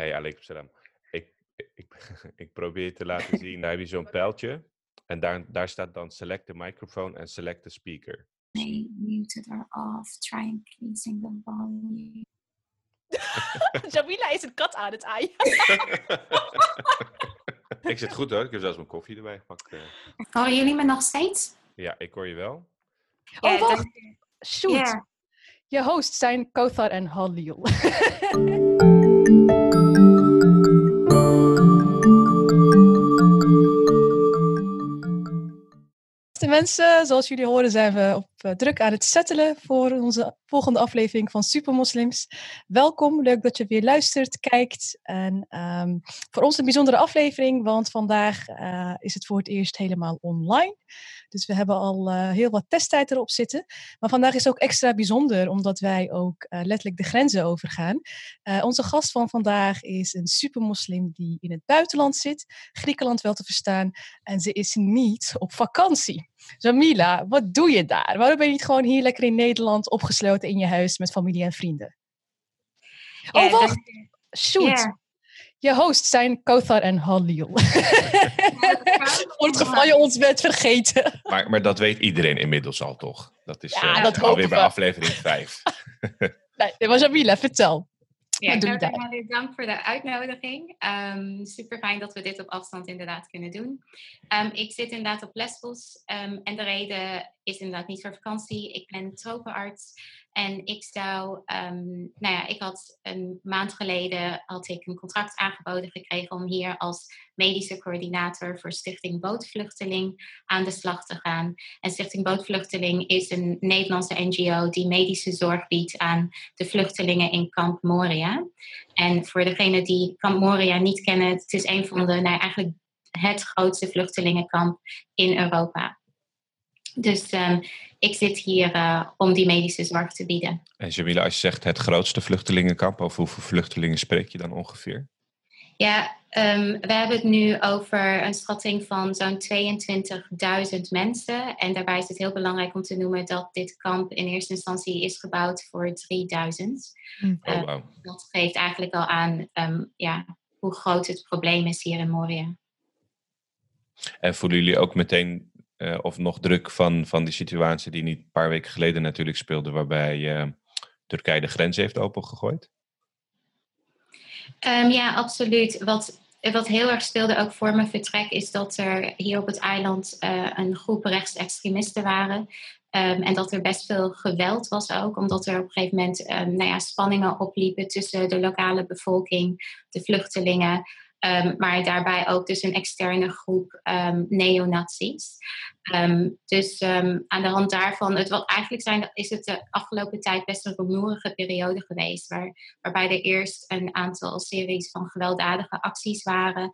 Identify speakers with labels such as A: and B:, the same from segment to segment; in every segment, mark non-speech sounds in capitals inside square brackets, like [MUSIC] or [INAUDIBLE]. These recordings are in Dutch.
A: Hey, alaikum salam. Ik, ik, [LAUGHS] ik probeer te [LAUGHS] laten zien, daar heb je zo'n pijltje. En daar, daar staat dan select the microphone en select the speaker.
B: May muted or off. Try increasing the volume. [LAUGHS]
C: Jamila is een kat aan het aaien.
A: ik zit goed hoor, ik heb zelfs mijn koffie erbij gepakt. eh.
B: Horen jullie me nog steeds?
A: Ja, ik hoor je wel.
C: Oh, wacht.
B: dat-
C: Shoot. Je hosts zijn Kothar en Halil. Mensen, zoals jullie horen zijn we op eh, druk aan het settelen voor onze volgende aflevering van Supermoslims. Welkom, leuk dat je weer luistert, kijkt. En ehm, voor ons een bijzondere aflevering, want vandaag eh, is het voor het eerst helemaal online. Dus we hebben al eh, heel wat testtijd erop zitten. Maar vandaag is ook extra bijzonder, omdat wij ook eh, letterlijk de grenzen overgaan. Eh, onze gast van vandaag is een supermoslim die in het buitenland zit, Griekenland wel te verstaan, en ze is niet op vakantie. Jamila, wat doe je daar? Waarom ben je niet gewoon hier lekker in Nederland opgesloten in je huis met familie en vrienden? Oh, wacht! Shoot! Je hosts zijn Kothar en Halil. Voor het geval je ons bent vergeten.
A: Maar, maar dat weet iedereen inmiddels al toch? Dat is
C: Ja,
A: eh,
C: dat
A: alweer bij aflevering 5. [LAUGHS]
C: Nee, dit was Jamila, vertel.
B: Ja, dank voor de uitnodiging. Ehm super fijn dat we dit op afstand inderdaad kunnen doen. Ehm, ik zit inderdaad op Lesbos ehm, en de reden is inderdaad niet voor vakantie. Ik ben tropenarts en ik zou, ehm, nou ja, ik had een maand geleden had ik een contract aangeboden gekregen om hier als medische coördinator voor Stichting Bootvluchteling aan de slag te gaan. En Stichting Bootvluchteling is een Nederlandse NGO die medische zorg biedt aan de vluchtelingen in Kamp Moria. En voor degenen die Kamp Moria niet kennen, het is een van de, nou eigenlijk het grootste vluchtelingenkamp in Europa. Dus ehm, ik zit hier eh, om die medische zorg te bieden.
A: En Jamila, als je zegt het grootste vluchtelingenkamp, over hoeveel vluchtelingen spreek je dan ongeveer?
B: Ja, ehm, we hebben het nu over een schatting van zo'n 22.000 mensen. En daarbij is het heel belangrijk om te noemen dat dit kamp in eerste instantie is gebouwd voor 3000.
A: Oh,
B: Eh,
A: wauw.
B: Dat geeft eigenlijk al aan ehm, ja, hoe groot het probleem is hier in Moria.
A: En voelen jullie ook meteen eh, of nog druk van, van die situatie die niet een paar weken geleden natuurlijk speelde, waarbij eh, Turkije de grens heeft opengegooid?
B: Ehm, ja, absoluut. Wat, wat heel erg speelde ook voor mijn vertrek is dat er hier op het eiland eh, een groep rechtsextremisten waren. Ehm, en dat er best veel geweld was ook, omdat er op een gegeven moment ehm, nou ja, spanningen opliepen tussen de lokale bevolking, de vluchtelingen. Ehm, maar daarbij ook dus een externe groep um, neonazies. Ehm, dus aan de hand daarvan, het, wat eigenlijk zijn, is het de afgelopen tijd best een rumoerige periode geweest. Waar, waarbij er eerst een aantal series van gewelddadige acties waren.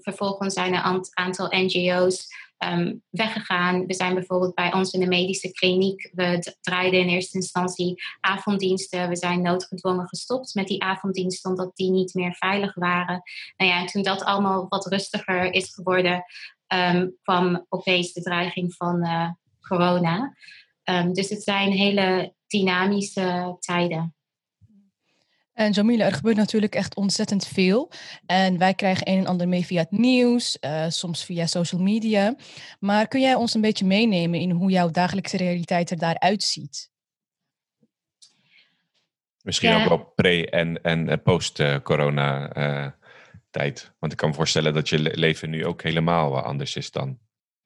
B: Vervolgens zijn er een aantal NGO's ehm, weggegaan. We zijn bijvoorbeeld bij ons in de medische kliniek. We draaiden in eerste instantie avonddiensten. We zijn noodgedwongen gestopt met die avonddiensten omdat die niet meer veilig waren. Nou ja, en toen dat allemaal wat rustiger is geworden, ehm, kwam opeens de dreiging van eh, corona. Ehm, dus het zijn hele dynamische tijden.
C: En Jamila, er gebeurt natuurlijk echt ontzettend veel. En wij krijgen een en ander mee via het nieuws, eh, soms via social media. Maar kun jij ons een beetje meenemen in hoe jouw dagelijkse realiteit er daaruit ziet?
A: Misschien
B: Ja.
A: ook wel pre- en, en eh, post-corona-tijd. Want ik kan me voorstellen dat je le- leven nu ook helemaal eh, anders is dan.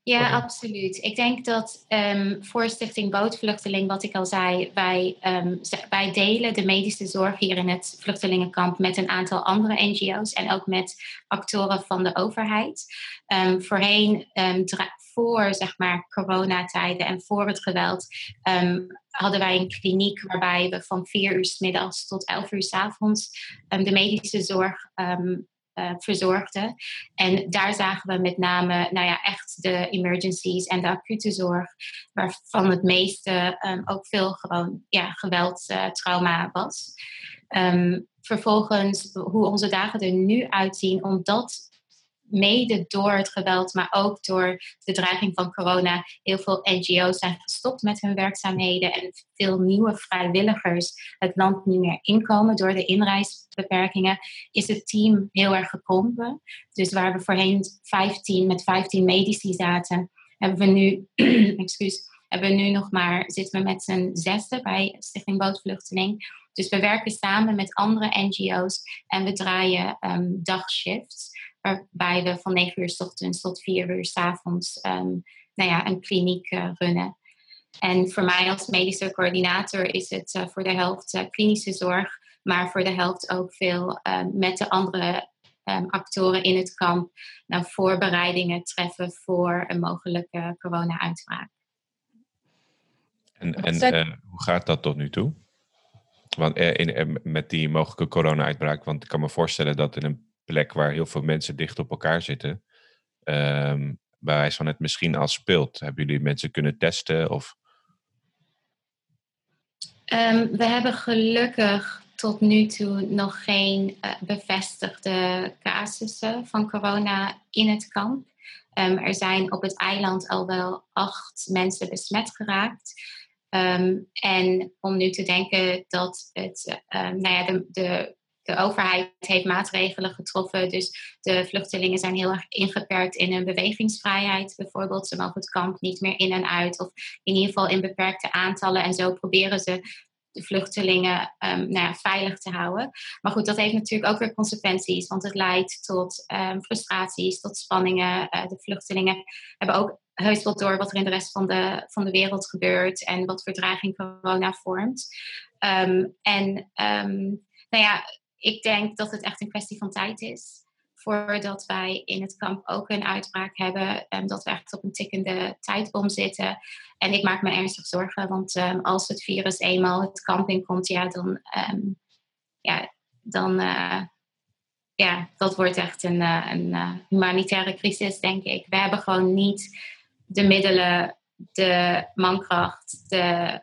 B: Ja, absoluut. Ik denk dat ehm, voor Stichting Bootvluchteling, wat ik al zei, wij, ehm, wij delen de medische zorg hier in het vluchtelingenkamp met een aantal andere NGO's en ook met actoren van de overheid. Ehm, voorheen, voor zeg maar coronatijden en voor het geweld, hadden wij een kliniek waarbij we van vier uur s middags tot elf uur s avonds de medische zorg eh, verzorgden. En daar zagen we met name, nou ja, echt de emergencies en de acute zorg, waarvan het meeste ehm, ook veel gewoon ja, geweld, eh, trauma was. Ehm, vervolgens, hoe onze dagen er nu uitzien, omdat mede door het geweld, maar ook door de dreiging van corona, heel veel NGO's zijn gestopt met hun werkzaamheden en veel nieuwe vrijwilligers het land niet meer inkomen door de inreisbeperkingen, is het team heel erg gekrompen. Dus waar we voorheen 15 met 15 medici zaten, hebben we nu, [CLEARS THROAT] excuus, hebben we nu nog maar, zitten we met z'n zesde bij Stichting Bootvluchteling. Dus we werken samen met andere NGO's en we draaien um, dagshifts, waarbij we van 9 uur s ochtends tot 4 uur s avonds um, nou ja, een kliniek uh, runnen. En voor mij als medische coördinator is het uh, voor de helft uh, klinische zorg, maar voor de helft ook veel met de andere um, actoren in het kamp nou, voorbereidingen treffen voor een mogelijke corona-uitbraak.
A: En, en hoe gaat dat tot nu toe? Want eh, in, eh, met die mogelijke corona-uitbraak, want ik kan me voorstellen dat in een plek waar heel veel mensen dicht op elkaar zitten, um, bij wijze van het misschien al speelt. Hebben jullie mensen kunnen testen? Of?
B: Um, we hebben gelukkig tot nu toe nog geen uh, bevestigde casussen van corona in het kamp. Um, er zijn op het eiland al wel acht mensen besmet geraakt. En om nu te denken dat het, um, nou ja, de, de, de overheid heeft maatregelen getroffen. Dus de vluchtelingen zijn heel erg ingeperkt in hun bewegingsvrijheid. Bijvoorbeeld, ze mogen het kamp niet meer in en uit, of in ieder geval in beperkte aantallen. En zo proberen ze de vluchtelingen um, nou ja, veilig te houden. Maar goed, dat heeft natuurlijk ook weer consequenties, want het leidt tot um, frustraties, tot spanningen. Uh, de vluchtelingen hebben ook heus wel door wat er in de rest van de, van de wereld gebeurt en wat voor dreiging corona vormt. Um, en nou ja, ik denk dat het echt een kwestie van tijd is voordat wij in het kamp ook een uitbraak hebben, um, dat we echt op een tikkende tijdbom zitten. En ik maak me ernstig zorgen, want um, als het virus eenmaal het kamp inkomt, ja, dan, um, ja, dan uh, ja, dat wordt echt een, uh, een uh, humanitaire crisis, denk ik. We hebben gewoon niet de middelen, de mankracht, de,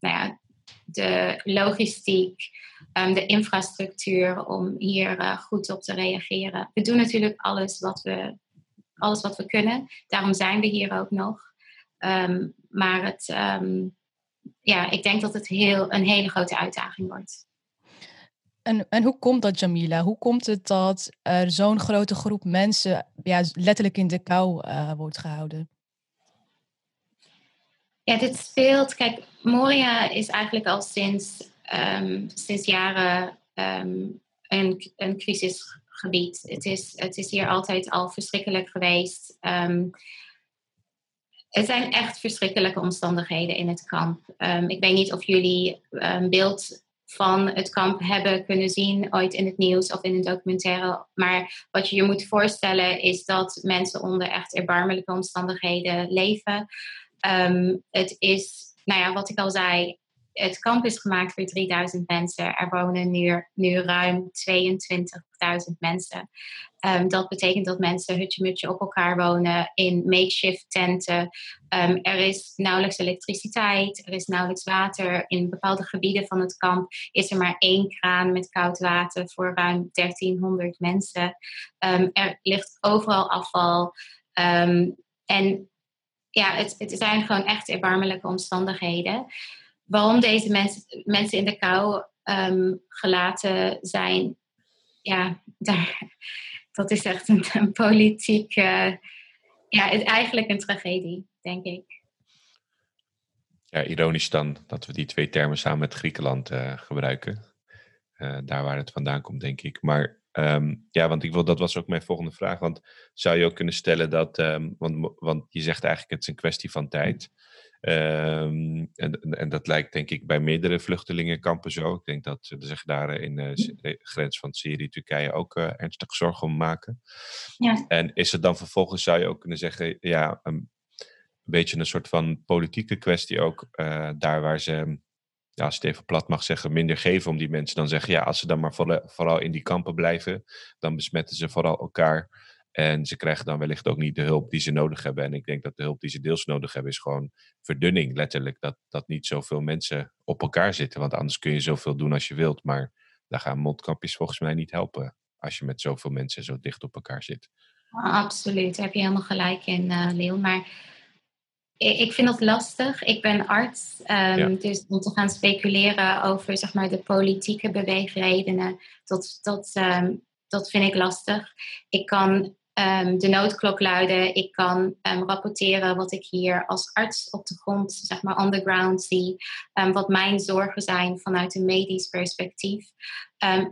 B: nou ja, de logistiek um, de infrastructuur om hier uh, goed op te reageren. We doen natuurlijk alles wat we, alles wat we kunnen. Daarom zijn we hier ook nog. Um, maar het, um, ja, ik denk dat het heel, een hele grote uitdaging wordt.
C: En, en hoe komt dat, Jamila? Hoe komt het dat er zo'n grote groep mensen ja, letterlijk in de kou uh, wordt gehouden?
B: Ja, dit speelt. Kijk, Moria is eigenlijk al sinds sinds jaren um, een, een crisisgebied. Het is, het is hier altijd al verschrikkelijk geweest. Um, het zijn echt verschrikkelijke omstandigheden in het kamp. ik weet niet of jullie een beeld van het kamp hebben kunnen zien ooit in het nieuws of in een documentaire. Maar wat je je moet voorstellen is dat mensen onder echt erbarmelijke omstandigheden leven. het is, nou ja, wat ik al zei, het kamp is gemaakt voor 3000 mensen. Er wonen nu, nu ruim 22.000 mensen. Um, dat betekent dat mensen hutje-mutje op elkaar wonen in makeshift tenten. Um, er is nauwelijks elektriciteit, er is nauwelijks water. In bepaalde gebieden van het kamp is er maar één kraan met koud water voor ruim 1300 mensen. Um, er ligt overal afval. en ja, het, het zijn gewoon echt erbarmelijke omstandigheden waarom deze mensen, mensen in de kou um, gelaten zijn, ja, daar, dat is echt een, een politiek, uh, ja, eigenlijk een tragedie, denk ik.
A: Ja, ironisch dan dat we die twee termen samen met Griekenland uh, gebruiken. Uh, daar waar het vandaan komt, denk ik. Maar um, ja, want ik wil, dat was ook mijn volgende vraag. Want zou je ook kunnen stellen dat, um, want, want je zegt eigenlijk het is een kwestie van tijd. Um, en, en, dat lijkt denk ik bij meerdere vluchtelingenkampen zo. Ik denk dat ze zich daar in de grens van Syrië, Turkije ook uh, ernstig zorgen om maken. Ja. En is het dan vervolgens, zou je ook kunnen zeggen, ja, een, beetje een soort van politieke kwestie ook, uh, daar waar ze, ja, als het even plat mag zeggen, minder geven om die mensen. Dan zeggen, ja, als ze dan maar vooral, vooral in die kampen blijven, dan besmetten ze vooral elkaar. En ze krijgen dan wellicht ook niet de hulp die ze nodig hebben. En ik denk dat de hulp die ze deels nodig hebben is gewoon verdunning, letterlijk. Dat, dat niet zoveel mensen op elkaar zitten. Want anders kun je zoveel doen als je wilt. Maar daar gaan mondkapjes volgens mij niet helpen als je met zoveel mensen zo dicht op elkaar zit.
B: Absoluut, daar heb je helemaal gelijk in, uh, Leon. Maar ik, vind dat lastig. Ik ben arts, um, dus om te gaan speculeren over zeg maar, de politieke beweegredenen, dat, dat, um, dat vind ik lastig. Ik kan um, de noodklok luiden. Ik kan um, rapporteren wat ik hier als arts op de grond, zeg maar underground zie. Um, wat mijn zorgen zijn vanuit een medisch perspectief.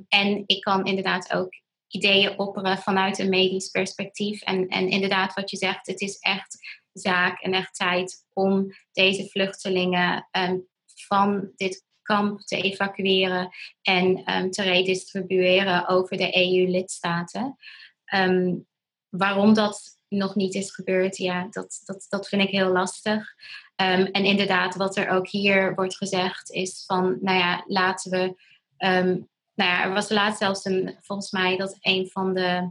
B: en ik kan inderdaad ook ideeën opperen vanuit een medisch perspectief. En, en inderdaad, wat je zegt, het is echt zaak en echt tijd om deze vluchtelingen van dit kamp te evacueren en te redistribueren over de EU-lidstaten. Waarom dat nog niet is gebeurd, ja, dat, dat, dat vind ik heel lastig. Um, en inderdaad, wat er ook hier wordt gezegd, is van, nou ja, laten we. Um, nou ja, er was laatst zelfs een, volgens mij, dat een van de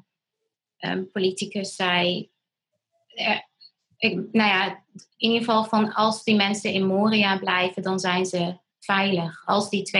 B: um, politicus zei. Eh, ik, nou ja, in ieder geval van als die mensen in Moria blijven, dan zijn ze veilig. Als die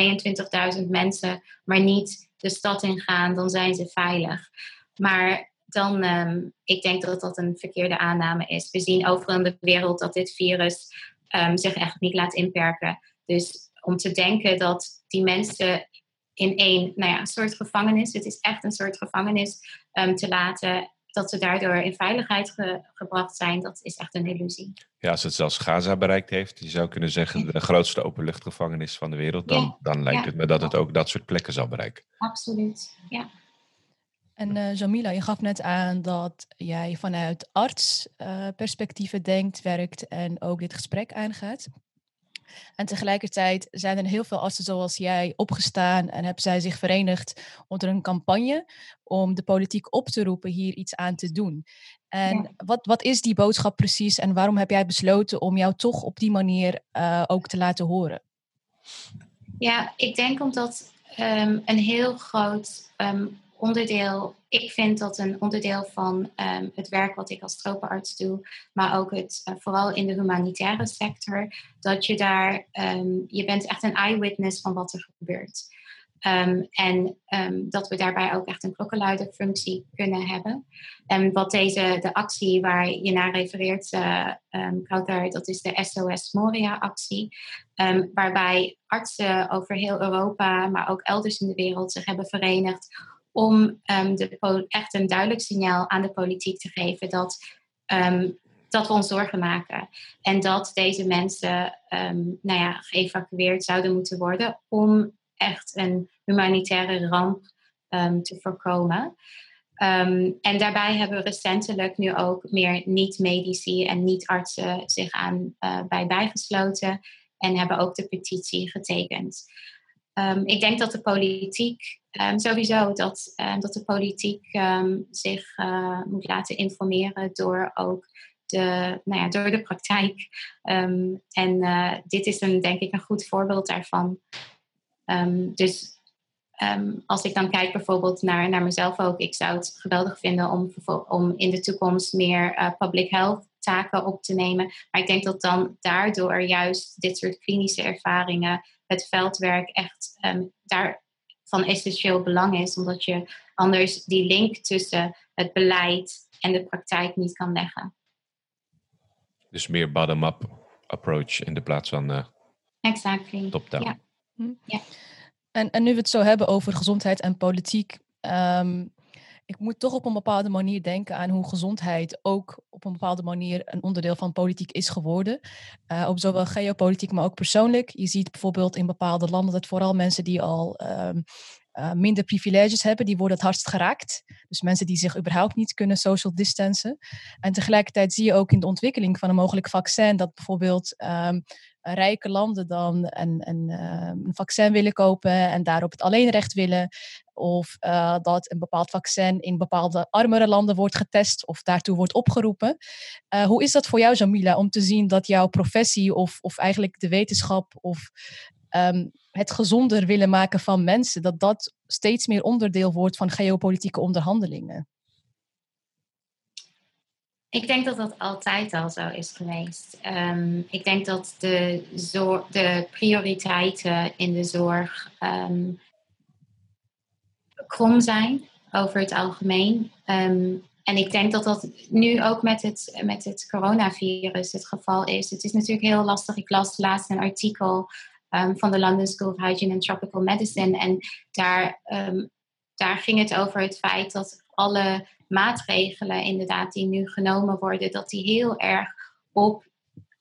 B: 22.000 mensen maar niet de stad ingaan, dan zijn ze veilig. Maar dan um, ik denk dat dat een verkeerde aanname is. We zien overal in de wereld dat dit virus um, zich echt niet laat inperken. Dus om te denken dat die mensen in één nou ja, soort gevangenis, het is echt een soort gevangenis, um, te laten dat ze daardoor in veiligheid ge gebracht zijn, dat is echt een illusie.
A: Ja, als het zelfs Gaza bereikt heeft, je zou kunnen zeggen de grootste openluchtgevangenis van de wereld, dan, ja. dan lijkt ja. het me dat het ook dat soort plekken zal bereiken.
B: Absoluut, ja.
C: En uh, Jamila, je gaf net aan dat jij vanuit artsperspectieven uh, denkt, werkt en ook dit gesprek aangaat. En tegelijkertijd zijn er heel veel artsen zoals jij opgestaan en hebben zij zich verenigd onder een campagne om de politiek op te roepen hier iets aan te doen. En ja. wat, wat is die boodschap precies en waarom heb jij besloten om jou toch op die manier uh, ook te laten horen?
B: Ja, ik denk omdat um, een heel groot um, onderdeel, ik vind dat een onderdeel van um, het werk wat ik als tropenarts doe, maar ook het, uh, vooral in de humanitaire sector, dat je daar, um, je bent echt een eyewitness van wat er gebeurt. Um, en dat we daarbij ook echt een klokkenluiderfunctie kunnen hebben. En wat deze, de actie waar je naar refereert, uh, dat is de SOS Moria-actie, waarbij artsen over heel Europa, maar ook elders in de wereld zich hebben verenigd om um, de, echt een duidelijk signaal aan de politiek te geven dat, um, dat we ons zorgen maken. En dat deze mensen um, nou ja, geëvacueerd zouden moeten worden om echt een humanitaire ramp te voorkomen. en daarbij hebben we recentelijk nu ook meer niet-medici en niet-artsen zich aan uh, bij bijgesloten en hebben ook de petitie getekend. Um, ik denk dat de politiek, um, sowieso, dat, um, dat de politiek zich uh, moet laten informeren door ook de, nou ja, door de praktijk. en uh, dit is een, denk ik een goed voorbeeld daarvan. dus als ik dan kijk bijvoorbeeld naar, naar mezelf ook, ik zou het geweldig vinden om, om in de toekomst meer uh, public health taken op te nemen. Maar ik denk dat dan daardoor juist dit soort klinische ervaringen het veldwerk echt um, daar van essentieel belang is, omdat je anders die link tussen het beleid en de praktijk niet kan leggen.
A: Dus meer bottom-up approach in de plaats van uh,
B: exactly.
A: top-down.
B: Ja. Hm. ja.
C: En, en nu we het zo hebben over gezondheid en politiek, um, ik moet toch op een bepaalde manier denken aan hoe gezondheid ook op een bepaalde manier een onderdeel van politiek is geworden. Uh, op zowel geopolitiek, maar ook persoonlijk. Je ziet bijvoorbeeld in bepaalde landen dat vooral mensen die al um, uh, minder privileges hebben, die worden het hardst geraakt. Dus mensen die zich überhaupt niet kunnen social distancen. En tegelijkertijd zie je ook in de ontwikkeling van een mogelijk vaccin dat bijvoorbeeld um, rijke landen dan een, een, uh, een, vaccin willen kopen en daarop het alleenrecht willen. Of uh, dat een bepaald vaccin in bepaalde armere landen wordt getest of daartoe wordt opgeroepen. Uh, hoe is dat voor jou, Jamila, om te zien dat jouw professie of, of eigenlijk de wetenschap of um, het gezonder willen maken van mensen, dat dat steeds meer onderdeel wordt van geopolitieke onderhandelingen?
B: Ik denk dat dat altijd al zo is geweest. Um, ik denk dat de, de, prioriteiten in de zorg um, krom zijn over het algemeen. Um, en ik denk dat dat nu ook met het, met het coronavirus het geval is. Het is natuurlijk heel lastig. Ik las laatst een artikel van de London School of Hygiene and Tropical Medicine. En daar, daar ging het over het feit dat alle maatregelen inderdaad die nu genomen worden, dat die heel erg op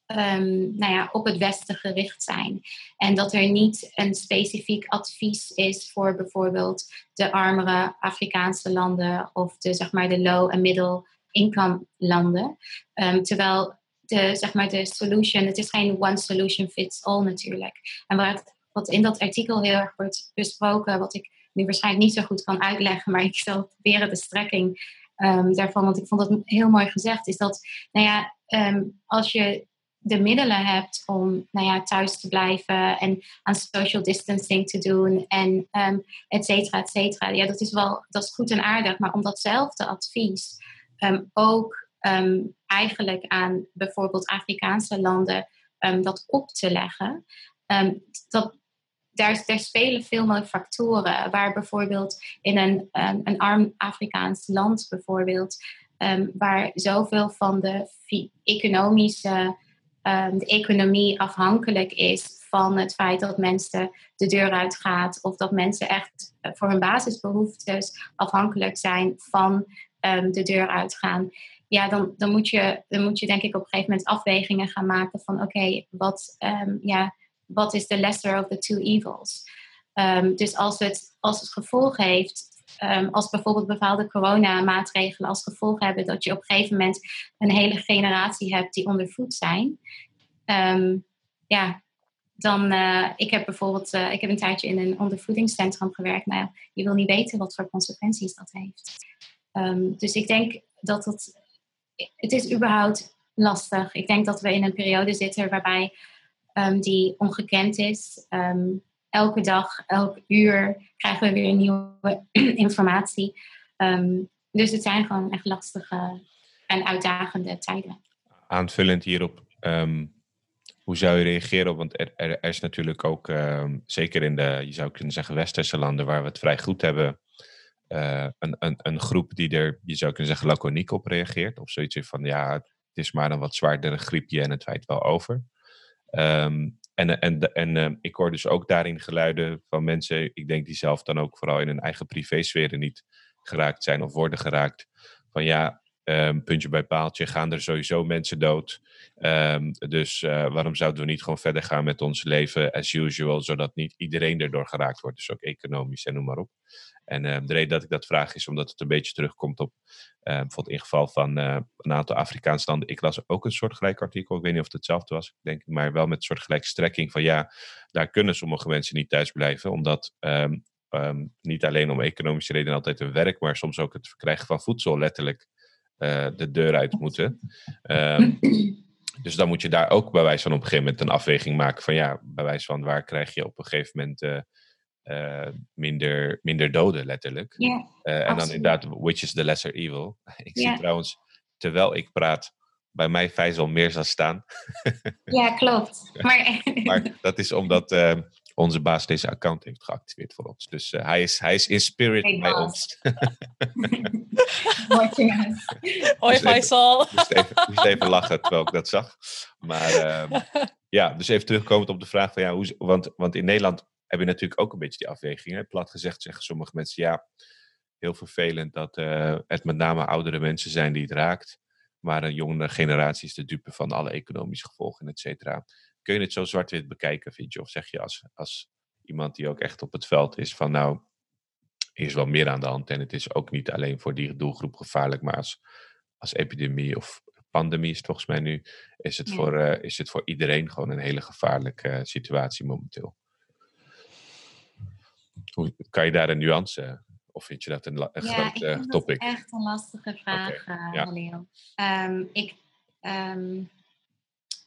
B: um, nou ja, op het Westen gericht zijn. En dat er niet een specifiek advies is voor bijvoorbeeld de armere Afrikaanse landen of de, zeg maar, de low- en middle-income landen. Um, terwijl de, zeg maar, de solution, het is geen one solution fits all natuurlijk. En wat, wat in dat artikel heel erg wordt besproken, wat ik nu waarschijnlijk niet zo goed kan uitleggen, maar ik zal proberen de strekking um, daarvan, want ik vond dat heel mooi gezegd, is dat, nou ja, um, als je de middelen hebt om nou ja, thuis te blijven en aan social distancing te doen en um, et cetera, et cetera. Ja, dat is wel dat is goed en aardig, maar om datzelfde advies ook eigenlijk aan bijvoorbeeld Afrikaanse landen dat op te leggen, dat, daar, daar, spelen veel meer factoren. Waar bijvoorbeeld in een, een arm Afrikaans land bijvoorbeeld, waar zoveel van de economische um, de economie afhankelijk is van het feit dat mensen de deur uitgaan of dat mensen echt eh, voor hun basisbehoeftes afhankelijk zijn van um, de deur uitgaan. Ja, dan, dan, moet je, dan moet je denk ik op een gegeven moment afwegingen gaan maken van oké, wat, um, ja, wat is de lesser of the two evils? dus als het, als het gevolg heeft Um, als bijvoorbeeld bepaalde coronamaatregelen als gevolg hebben dat je op een gegeven moment een hele generatie hebt die ondervoed zijn. Um, ja, dan, uh, ik heb bijvoorbeeld, uh, ik heb een tijdje in een ondervoedingscentrum gewerkt. Nou, je wil niet weten wat voor consequenties dat heeft. Dus ik denk dat het, het is überhaupt lastig. Ik denk dat we in een periode zitten waarbij um, die ongekend is. Um, elke dag, elk uur krijgen we weer nieuwe [CLEARS THROAT] informatie. Um, dus het zijn gewoon echt lastige en uitdagende tijden.
A: Aanvullend hierop, hoe zou je reageren? Want er, is natuurlijk ook, zeker in de, je zou kunnen zeggen, westerse landen waar we het vrij goed hebben, uh, een, een, een groep die er, je zou kunnen zeggen, laconiek op reageert. Of zoiets van, ja, het is maar een wat zwaardere griepje en het wijt wel over. Um, en, en, en uh, ik hoor dus ook daarin geluiden van mensen, ik denk die zelf dan ook vooral in hun eigen privésferen niet geraakt zijn of worden geraakt. Van ja, um, puntje bij paaltje, gaan er sowieso mensen dood. Dus uh, waarom zouden we niet gewoon verder gaan met ons leven as usual, zodat niet iedereen erdoor geraakt wordt, dus ook economisch en noem maar op. En uh, de reden dat ik dat vraag is omdat het een beetje terugkomt op uh, bijvoorbeeld in geval van uh, een aantal Afrikaanse landen. Ik las ook een soortgelijk artikel, ik weet niet of het hetzelfde was, denk ik, maar wel met een soortgelijke strekking van ja, daar kunnen sommige mensen niet thuis blijven, omdat um, niet alleen om economische redenen altijd hun werk, maar soms ook het verkrijgen van voedsel letterlijk de deur uit moeten. Dus dan moet je daar ook bij wijze van op een gegeven moment een afweging maken van ja, bij wijze van waar krijg je op een gegeven moment uh, minder, minder doden, letterlijk.
B: Yeah,
A: uh, en dan inderdaad, which is the lesser evil. [LAUGHS] ik yeah. zie trouwens, terwijl ik praat, bij mij Faisal meer zal staan.
B: ja, klopt. [LAUGHS] Maar,
A: maar dat is omdat uh, onze baas deze account heeft geactiveerd voor ons. Dus hij, is, hij is in spirit hey, bij ons. [LAUGHS]
C: Hoi Faisal.
A: Ik moest even, moest even lachen terwijl ik dat zag. Maar ehm, ja, dus even terugkomend op de vraag van ja, hoe, want, want in Nederland heb je natuurlijk ook een beetje die afweging. Plat gezegd zeggen sommige mensen, ja, heel vervelend dat uh, het met name oudere mensen zijn die het raakt. Maar een jongere generatie is de dupe van alle economische gevolgen, et cetera. Kun je het zo zwart-wit bekijken, vind je? Of zeg je als, als iemand die ook echt op het veld is van nou, hier is wel meer aan de hand. En het is ook niet alleen voor die doelgroep gevaarlijk, maar als, als epidemie of pandemie is het volgens mij nu, is het, ja. voor, uh, is het voor iedereen gewoon een hele gevaarlijke uh, situatie momenteel. Hoe, kan je daar een nuance of vind je dat een, een
B: ja,
A: groot uh, topic?
B: Dat is echt een lastige vraag, okay. uh, ja. Leo. Um, ik, um,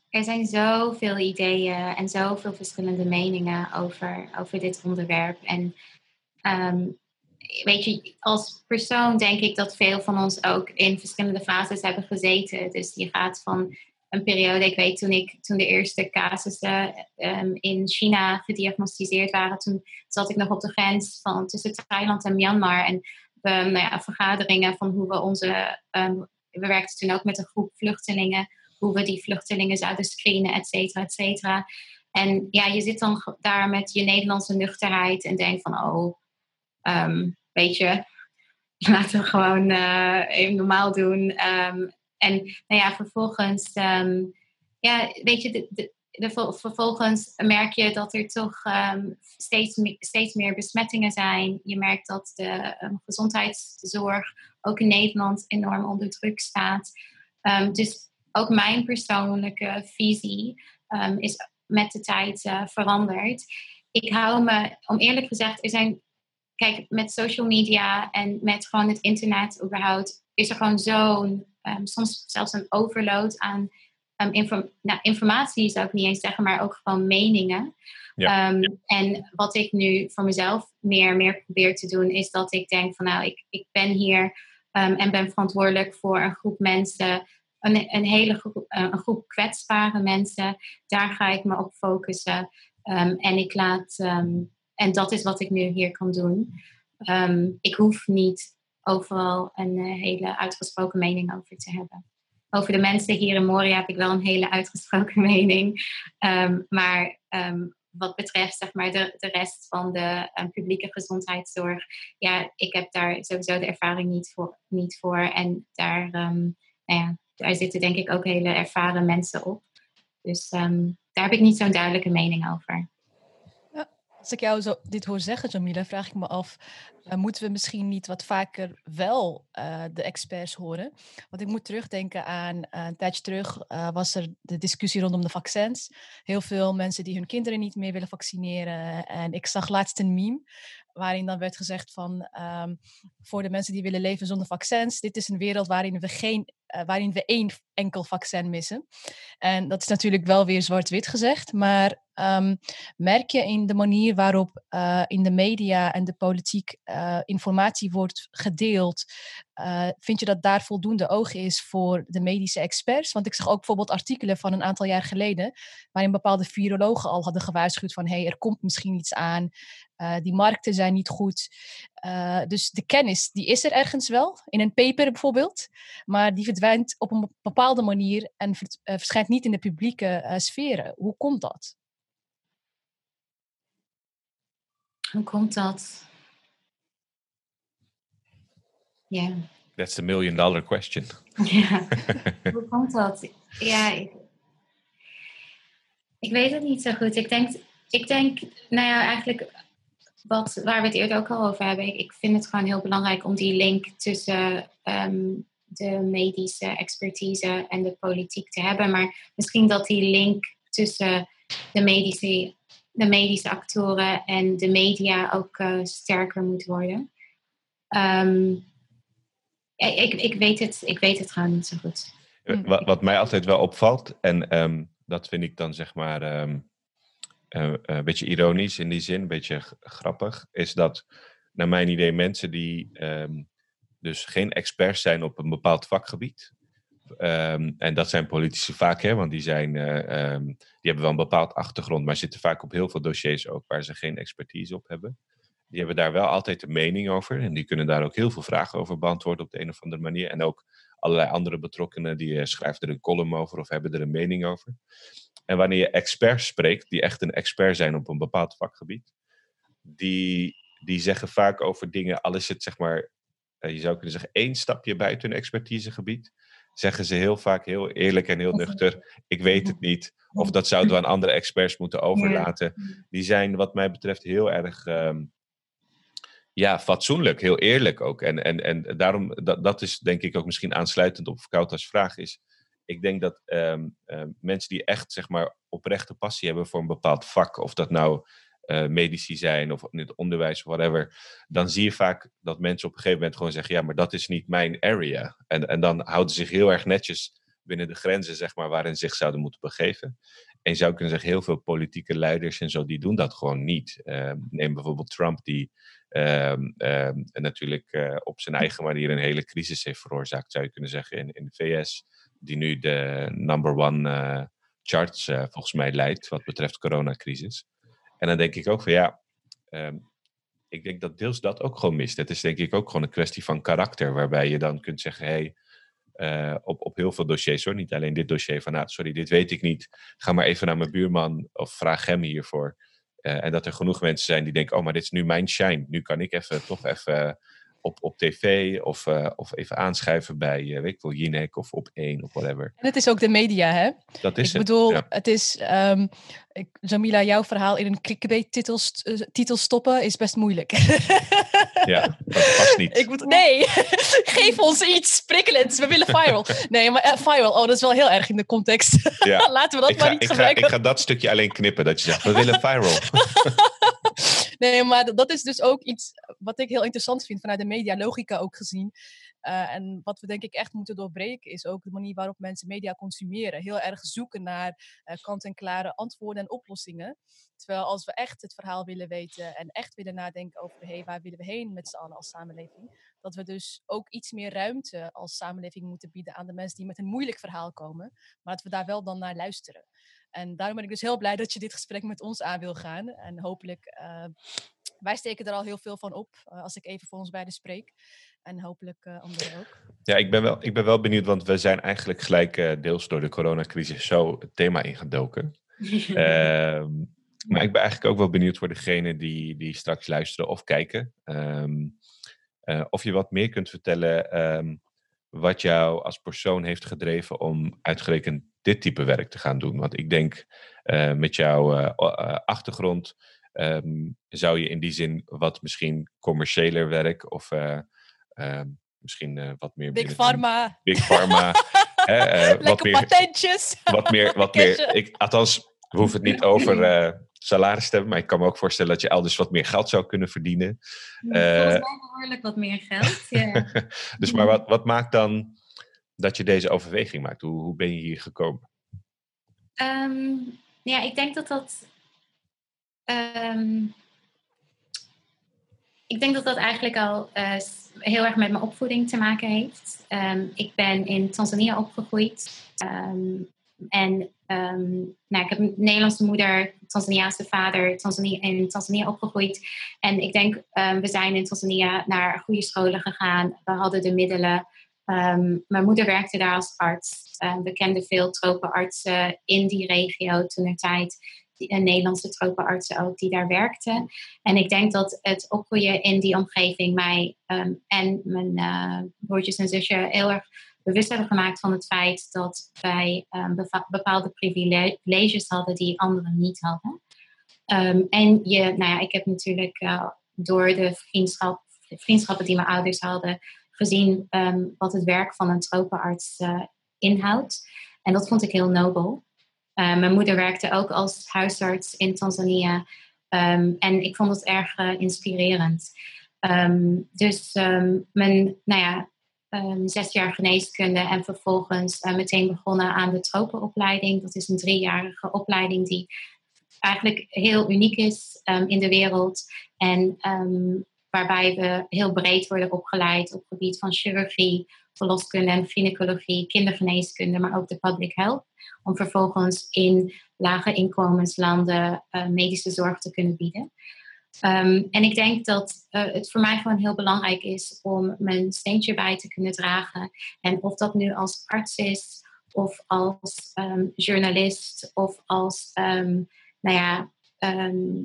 B: er zijn zoveel ideeën en zoveel verschillende meningen over, over dit onderwerp. En um, weet je, als persoon denk ik dat veel van ons ook in verschillende fases hebben gezeten. Dus je gaat van een periode, ik weet toen, ik, toen de eerste casussen um, in China gediagnosticeerd waren, toen zat ik nog op de grens van tussen Thailand en Myanmar. En nou ja, vergaderingen van hoe we onze. Ehm, we werkten toen ook met een groep vluchtelingen, hoe we die vluchtelingen zouden screenen, et cetera, et cetera. En ja, je zit dan daar met je Nederlandse nuchterheid en denkt van, oh, weet je, [LAUGHS] laten we gewoon uh, even normaal doen. En nou ja, vervolgens, um, ja, weet je, de, de, vervolgens merk je dat er toch steeds, steeds meer besmettingen zijn. Je merkt dat de gezondheidszorg ook in Nederland enorm onder druk staat. dus ook mijn persoonlijke visie is met de tijd uh, veranderd. Ik hou me, om eerlijk gezegd, er zijn, kijk, met social media en met gewoon het internet überhaupt, is er gewoon zo'n, um, soms zelfs een overload aan um, inform nou, informatie, zou ik niet eens zeggen, maar ook gewoon meningen. Ja. Um, en wat ik nu voor mezelf meer, meer probeer te doen, is dat ik denk van nou, ik, ik ben hier en ben verantwoordelijk voor een groep mensen een, een hele groep, eh, een groep kwetsbare mensen. Daar ga ik me op focussen. Ehm, en ik laat, ehm, en dat is wat ik nu hier kan doen. Ehm, ik hoef niet overal een uh, hele uitgesproken mening over te hebben. Over de mensen hier in Moria heb ik wel een hele uitgesproken [LAUGHS] mening. maar wat betreft zeg maar, de, de rest van de publieke gezondheidszorg, ja, ik heb daar sowieso de ervaring niet voor. Niet voor en daar, nou ja, daar zitten denk ik ook hele ervaren mensen op. Dus daar heb ik niet zo'n duidelijke mening over.
C: Als ik jou dit hoor zeggen, Jamila, vraag ik me af, uh, moeten we misschien niet wat vaker wel uh, de experts horen? Want ik moet terugdenken aan uh, een tijdje terug was er de discussie rondom de vaccins. Heel veel mensen die hun kinderen niet meer willen vaccineren. En ik zag laatst een meme waarin dan werd gezegd van um, voor de mensen die willen leven zonder vaccins, dit is een wereld waarin we geen uh, waarin we één enkel vaccin missen. En dat is natuurlijk wel weer zwart-wit gezegd, maar um, merk je in de manier waarop uh, in de media en de politiek uh, informatie wordt gedeeld, vind je dat daar voldoende oog is voor de medische experts? Want ik zag ook bijvoorbeeld artikelen van een aantal jaar geleden, waarin bepaalde virologen al hadden gewaarschuwd van hé, hey, er komt misschien iets aan, die markten zijn niet goed. Dus de kennis, die is er ergens wel, in een paper bijvoorbeeld, maar die verdwijnt op een bepaalde manier en uh, verschijnt niet in de publieke uh, sferen. Hoe komt dat?
B: Hoe komt dat? Ja. Yeah.
A: That's the million dollar question.
B: Ja, [LAUGHS] hoe komt dat? Ja, ik, ik, weet het niet zo goed. Ik denk, ik denk nou ja, eigenlijk wat, waar we het eerder ook al over hebben. Ik, ik vind het gewoon heel belangrijk om die link tussen um, de medische expertise en de politiek te hebben. Maar misschien dat die link tussen de medische, de medische actoren en de media ook uh, sterker moet worden. Um, ik, ik, weet het, ik weet het gewoon niet zo goed.
A: Eh, wat, wat mij altijd wel opvalt, en um, dat vind ik dan zeg maar um, uh, een beetje ironisch in die zin, een beetje grappig, is dat naar mijn idee mensen die dus geen experts zijn op een bepaald vakgebied. Um, en dat zijn politici vaak, hè, want die, zijn, uh, um, die hebben wel een bepaald achtergrond, maar zitten vaak op heel veel dossiers ook waar ze geen expertise op hebben. Die hebben daar wel altijd een mening over en die kunnen daar ook heel veel vragen over beantwoorden op de een of andere manier. En ook allerlei andere betrokkenen die schrijven er een column over of hebben er een mening over. En wanneer je experts spreekt, die echt een expert zijn op een bepaald vakgebied, die, die zeggen vaak over dingen, al is het zeg maar eh, je zou kunnen zeggen, één stapje buiten hun expertisegebied, zeggen ze heel vaak heel eerlijk en heel nuchter, ik weet het niet. Of dat zouden we aan andere experts moeten overlaten. Die zijn wat mij betreft heel erg ehm, ja, fatsoenlijk, heel eerlijk ook. En, en, en daarom, dat, dat is denk ik ook misschien aansluitend op Kouta's vraag is. Ik denk dat um, mensen die echt zeg maar oprechte passie hebben voor een bepaald vak, of dat nou uh, medici zijn of in het onderwijs of whatever, dan zie je vaak dat mensen op een gegeven moment gewoon zeggen, ja, maar dat is niet mijn area. En, en dan houden ze zich heel erg netjes binnen de grenzen, zeg maar, waarin ze zich zouden moeten begeven. En je zou kunnen zeggen, heel veel politieke leiders en zo, die doen dat gewoon niet. Uh, neem bijvoorbeeld Trump, die natuurlijk uh, op zijn eigen manier een hele crisis heeft veroorzaakt, zou je kunnen zeggen, in, in de VS. Die nu de number one uh, charts volgens mij leidt, wat betreft coronacrisis. En dan denk ik ook van ja, um, ik denk dat deels dat ook gewoon mist. Het is denk ik ook gewoon een kwestie van karakter, waarbij je dan kunt zeggen, hey, uh, op, op heel veel dossiers hoor, niet alleen dit dossier van, nou, sorry, dit weet ik niet. Ga maar even naar mijn buurman of vraag hem hiervoor. En dat er genoeg mensen zijn die denken, oh, maar dit is nu mijn shine. Nu kan ik even toch even op, op tv of, uh, of even aanschuiven bij, uh, weet ik wel, Jinek of op één of whatever.
C: En het is ook de media, hè?
A: Dat is
C: ik bedoel, het is, um, ik, Jamila, jouw verhaal in een clickbait-titel uh, titel stoppen is best moeilijk. [LAUGHS]
A: ja, dat past niet.
C: Ik moet, nee, [LAUGHS] geef ons iets prikkelends. We willen viral. Nee, maar uh, viral, oh, dat is wel heel erg in de context. Ja. [LAUGHS] Laten we dat
A: ik
C: maar niet
A: ik
C: gebruiken.
A: Ga, ik ga dat stukje alleen knippen, dat je zegt, we willen viral.
C: Nee, maar dat is dus ook iets wat ik heel interessant vind vanuit de medialogica ook gezien. Uh, en wat we denk ik echt moeten doorbreken is ook de manier waarop mensen media consumeren. Heel erg zoeken naar uh, kant-en-klare antwoorden en oplossingen. Terwijl als we echt het verhaal willen weten en echt willen nadenken over hey, waar willen we heen met z'n allen als samenleving, dat we dus ook iets meer ruimte als samenleving moeten bieden aan de mensen die met een moeilijk verhaal komen, maar dat we daar wel dan naar luisteren. En daarom ben ik dus heel blij dat je dit gesprek met ons aan wil gaan. En hopelijk, uh, wij steken er al heel veel van op uh, als ik even voor ons beiden spreek. En hopelijk uh, anderen ook.
A: Ja, ik ben, wel, ik ben wel benieuwd, want we zijn eigenlijk gelijk deels door de coronacrisis zo het thema ingedoken. [LAUGHS] Ehm, maar ik ben eigenlijk ook wel benieuwd voor degene die, die straks luisteren of kijken. Um, uh, of je wat meer kunt vertellen um, wat jou als persoon heeft gedreven om uitgerekend dit type werk te gaan doen. Want ik denk uh, met jouw uh, achtergrond um, zou je in die zin wat misschien commerciëler werk of misschien wat meer...
C: Big Pharma.
A: Big Pharma. [LAUGHS] hè,
C: wat meer,
A: patentjes. Wat meer, wat meer ik, althans, we hoeven het niet [CLEARS THROAT] over salaris te hebben, maar ik kan me ook voorstellen dat je elders wat meer geld zou kunnen verdienen.
B: Volgens uh, mij behoorlijk wat meer geld. Ja. [LAUGHS]
A: dus maar wat, wat maakt dan dat je deze overweging maakt? Hoe, hoe ben je hier gekomen?
B: Um, ja, ik denk dat dat. Um, ik denk dat dat eigenlijk al uh, heel erg met mijn opvoeding te maken heeft. Um, ik ben in Tanzania opgegroeid. En nou, ik heb een Nederlandse moeder, Tanzaniaanse vader, Tanzania, in Tanzania opgegroeid. En ik denk, we zijn in Tanzania naar goede scholen gegaan. We hadden de middelen. Um, mijn moeder werkte daar als arts. We kenden veel tropenartsen in die regio toen er tijd. Die, Nederlandse tropenartsen ook die daar werkten. En ik denk dat het opgroeien in die omgeving mij en mijn uh, broertjes en zusje heel erg bewust hebben gemaakt van het feit dat wij um, bepaalde privileges hadden die anderen niet hadden. en je, nou ja, ik heb natuurlijk uh, door de vriendschap, vriendschappen die mijn ouders hadden, gezien um, wat het werk van een tropenarts uh, inhoudt. En dat vond ik heel nobel. Mijn moeder werkte ook als huisarts in Tanzania. En ik vond het erg uh, inspirerend. Dus mijn, nou ja, zes jaar geneeskunde en vervolgens meteen begonnen aan de tropenopleiding. Dat is een driejarige opleiding die eigenlijk heel uniek is in de wereld. En waarbij we heel breed worden opgeleid op het gebied van chirurgie, verloskunde en gynaecologie, kindergeneeskunde, maar ook de public health. Om vervolgens in lage inkomenslanden uh, medische zorg te kunnen bieden. Um, en ik denk dat uh, het voor mij gewoon heel belangrijk is om mijn steentje bij te kunnen dragen. En of dat nu als arts is, of als um, journalist, of als um, nou ja,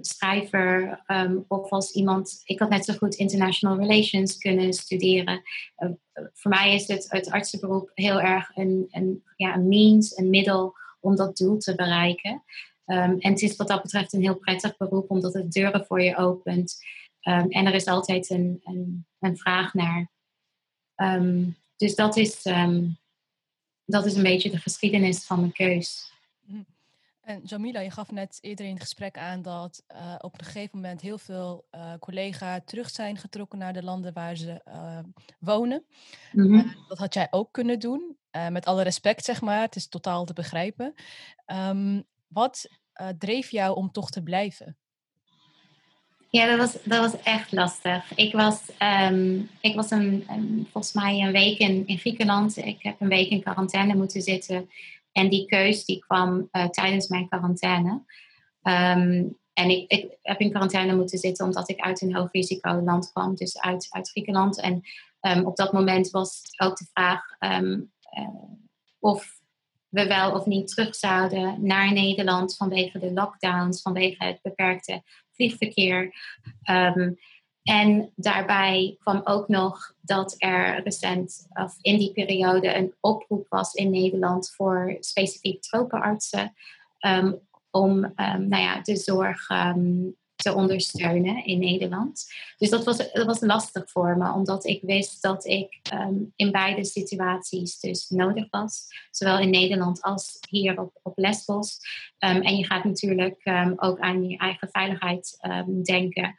B: schrijver of als iemand. Ik had net zo goed international relations kunnen studeren. Uh, voor mij is het, het artsenberoep heel erg een, een, ja, een means, een middel om dat doel te bereiken. Um, en het is wat dat betreft een heel prettig beroep, omdat het deuren voor je opent. en er is altijd een, een, een vraag naar. dus dat is, dat is een beetje de geschiedenis van mijn keus.
C: En Jamila, je gaf net eerder in het gesprek aan dat uh, op een gegeven moment heel veel uh, collega's terug zijn getrokken naar de landen waar ze uh, wonen. Mm-hmm. dat had jij ook kunnen doen, met alle respect zeg maar, het is totaal te begrijpen. Um, wat dreef jou om toch te blijven?
B: Ja, dat was, dat was echt lastig. Ik was, um, ik was een, volgens mij een week in, in Griekenland. Ik heb een week in quarantaine moeten zitten en die keus die kwam uh, tijdens mijn quarantaine. Um, en ik, ik, heb in quarantaine moeten zitten omdat ik uit een hoog risico land kwam, dus uit, uit Griekenland. En um, op dat moment was ook de vraag uh, of we wel of niet terug zouden naar Nederland vanwege de lockdowns, vanwege het beperkte vliegverkeer. Um, en daarbij kwam ook nog dat er recent, of in die periode, een oproep was in Nederland voor specifiek tropenartsen um, om um, nou ja, de zorg te ondersteunen in Nederland. Dus dat was, dat was lastig voor me, omdat ik wist dat ik in beide situaties dus nodig was. Zowel in Nederland als hier op, op Lesbos. en je gaat natuurlijk ook aan je eigen veiligheid denken.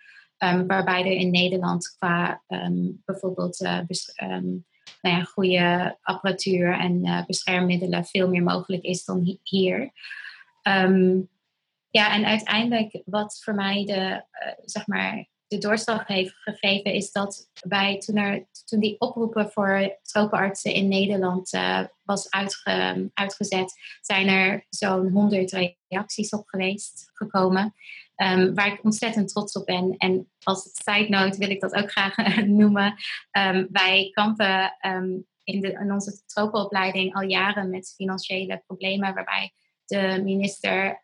B: waarbij er in Nederland qua bijvoorbeeld uh, nou ja, goede apparatuur en uh, beschermmiddelen veel meer mogelijk is dan hier. Ja, en uiteindelijk wat voor mij de, uh, zeg maar, de doorslag heeft gegeven, is dat wij toen, er, toen die oproepen voor tropenartsen in Nederland uh, was uitge, uitgezet, zijn er zo'n honderd reacties op geweest, gekomen. Um, waar ik ontzettend trots op ben. En als side note wil ik dat ook graag [LAUGHS] noemen. Um, wij kampen um, in, de, in onze tropenopleiding al jaren met financiële problemen, waarbij de minister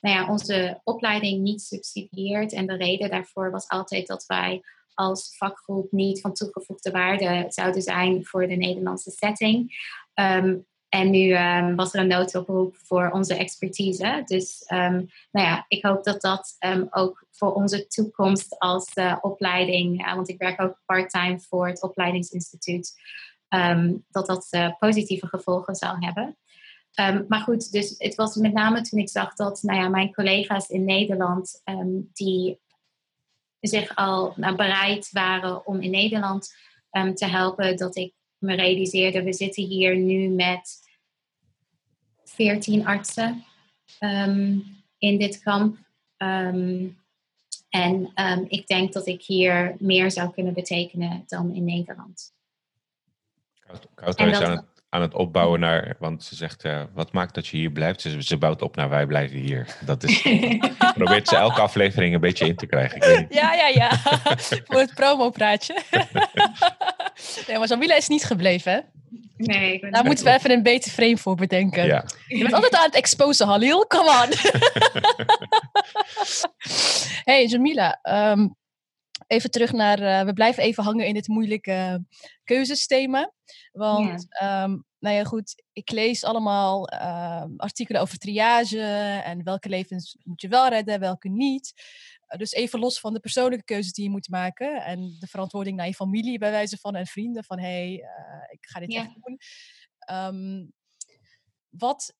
B: nou ja, onze opleiding niet subsidieert. En de reden daarvoor was altijd dat wij als vakgroep niet van toegevoegde waarde zouden zijn voor de Nederlandse setting. Um, en nu um, was er een noodoproep voor onze expertise. Dus um, nou ja, ik hoop dat dat ook voor onze toekomst als uh, opleiding, uh, want ik werk ook part-time voor het opleidingsinstituut, dat dat uh, positieve gevolgen zal hebben. Um, maar goed, dus het was met name toen ik zag dat nou ja, mijn collega's in Nederland, um, die zich al nou, bereid waren om in Nederland um, te helpen, dat ik me realiseerde, we zitten hier nu met 14 artsen in dit kamp. en ik denk dat ik hier meer zou kunnen betekenen dan in Nederland.
A: Koud, aan het opbouwen naar, want ze zegt, uh, wat maakt dat je hier blijft? Ze, ze bouwt op naar wij blijven hier. Dat is, [LAUGHS] probeert ze elke aflevering een beetje in te krijgen.
C: Ja, ja, ja. [LAUGHS] Voor het promopraatje. [LAUGHS] nee, maar Jamila is niet gebleven, hè?
B: Nee.
C: Daar moeten we even een beter frame voor bedenken. Ja. Je bent altijd aan het exposen, Halil. Come on. hey, Jamila. Um, even terug naar, uh, we blijven even hangen in dit moeilijke keuzesthema. Want. Um, nou ja, goed, ik lees allemaal uh, artikelen over triage en welke levens moet je wel redden, welke niet. Dus even los van de persoonlijke keuzes die je moet maken en de verantwoording naar je familie bij wijze van en vrienden van hé, hey, ik ga dit echt doen. Um, wat,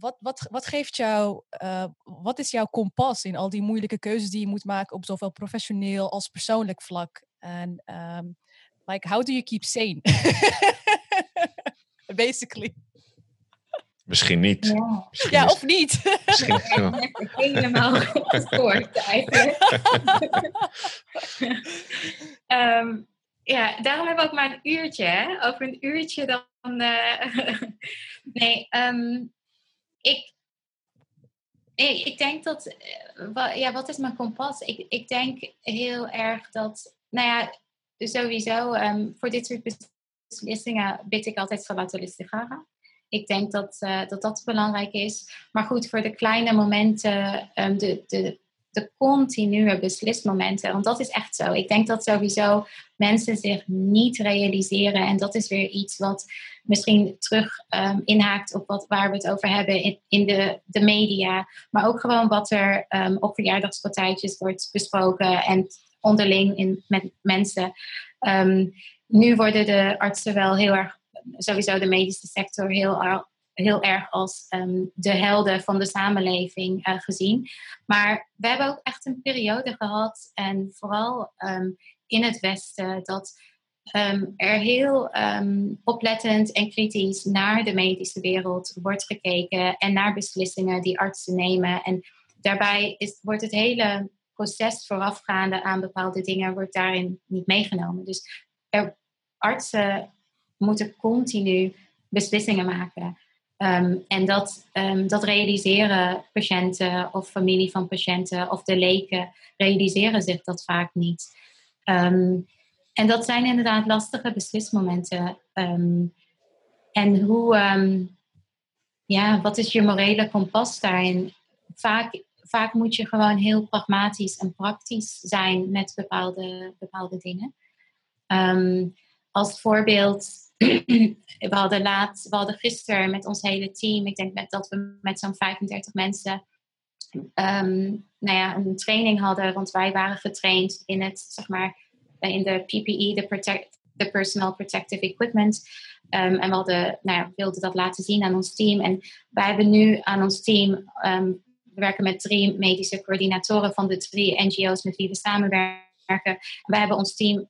C: wat, wat, wat geeft jou, uh, wat is jouw kompas in al die moeilijke keuzes die je moet maken op zowel professioneel als persoonlijk vlak? En um, like, how do you keep sane? [LAUGHS] Basically.
A: Misschien niet.
C: Ja, Misschien ja of niet. [LAUGHS]
B: Misschien ja. [LAUGHS] helemaal eigenlijk. um, ja, daarom hebben we ook maar een uurtje. Hè? Over een uurtje dan. Uh, nee, um, ik, ik denk dat, eh, ja, wat is mijn kompas? Ik, ik denk heel erg dat, nou ja, sowieso um, voor dit soort beslissingen bid ik altijd Salat al Ik denk dat, uh, dat dat belangrijk is. Maar goed, voor de kleine momenten, um, de, de, de continue beslismomenten, want dat is echt zo. Ik denk dat sowieso mensen zich niet realiseren. En dat is weer iets wat misschien terug um, inhaakt op wat, waar we het over hebben in, in de, de media. Maar ook gewoon wat er um, op verjaardagspartijtjes wordt besproken en onderling in, met mensen. Um, nu worden de artsen wel heel erg, sowieso de medische sector, heel, heel erg als um, de helden van de samenleving uh, gezien. Maar we hebben ook echt een periode gehad, en vooral um, in het Westen, dat um, er heel oplettend en kritisch naar de medische wereld wordt gekeken en naar beslissingen die artsen nemen. En daarbij is, wordt het hele proces voorafgaande aan bepaalde dingen wordt daarin niet meegenomen. Dus er, artsen moeten continu beslissingen maken Ehm, en dat, ehm, dat realiseren patiënten of familie van patiënten of de leken, realiseren zich dat vaak niet. Ehm, en dat zijn inderdaad lastige beslismomenten. en hoe, ja, wat is je morele kompas daarin? Vaak, vaak moet je gewoon heel pragmatisch en praktisch zijn met bepaalde, bepaalde dingen. als voorbeeld [CLEARS THROAT] we hadden laat, we hadden gisteren met ons hele team, ik denk dat we met zo'n 35 mensen um, nou ja, een training hadden, want wij waren getraind in het, zeg maar, in de PPE, de, protect, Personal Protective Equipment. Um, en we hadden, nou ja, wilden dat laten zien aan ons team. En wij hebben nu aan ons team, um, we werken met drie medische coördinatoren van de drie NGO's met wie we samenwerken. Wij hebben ons team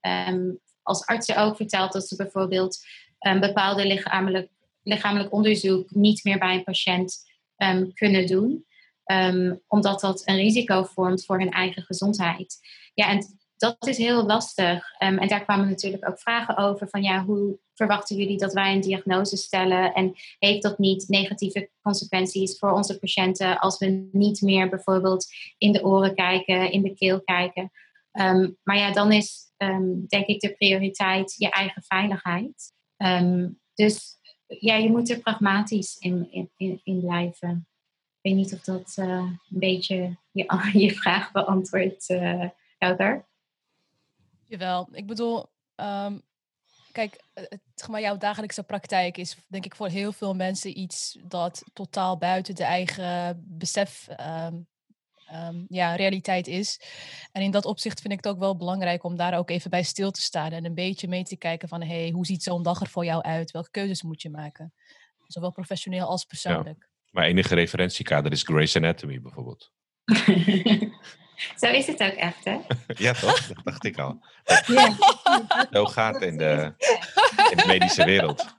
B: als artsen ook verteld dat ze bijvoorbeeld um, bepaalde lichamelijk, lichamelijk onderzoek niet meer bij een patiënt ehm, kunnen doen. Ehm, omdat dat een risico vormt voor hun eigen gezondheid. Ja, en dat is heel lastig. en daar kwamen natuurlijk ook vragen over van ja, hoe verwachten jullie dat wij een diagnose stellen? En heeft dat niet negatieve consequenties voor onze patiënten als we niet meer bijvoorbeeld in de oren kijken, in de keel kijken? maar ja, dan is um, denk ik de prioriteit je eigen veiligheid. Ehm, dus ja, je moet er pragmatisch in, in, in blijven. Ik weet niet of dat uh, een beetje je, [LAUGHS] je vraag beantwoordt, uh, Elder.
C: Jawel, ik bedoel, um, kijk, het, maar jouw dagelijkse praktijk is denk ik voor heel veel mensen iets dat totaal buiten de eigen besef um, ja, realiteit is. En in dat opzicht vind ik het ook wel belangrijk om daar ook even bij stil te staan en een beetje mee te kijken van hey, hoe ziet zo'n dag er voor jou uit? Welke keuzes moet je maken? Zowel professioneel als persoonlijk. Ja.
A: Maar enige referentiekader is Grey's Anatomy bijvoorbeeld. [LAUGHS]
B: Zo is het ook echt, hè? [LAUGHS]
A: ja, toch? Dat dacht ik al. Ja. Zo gaat in de, in de medische wereld.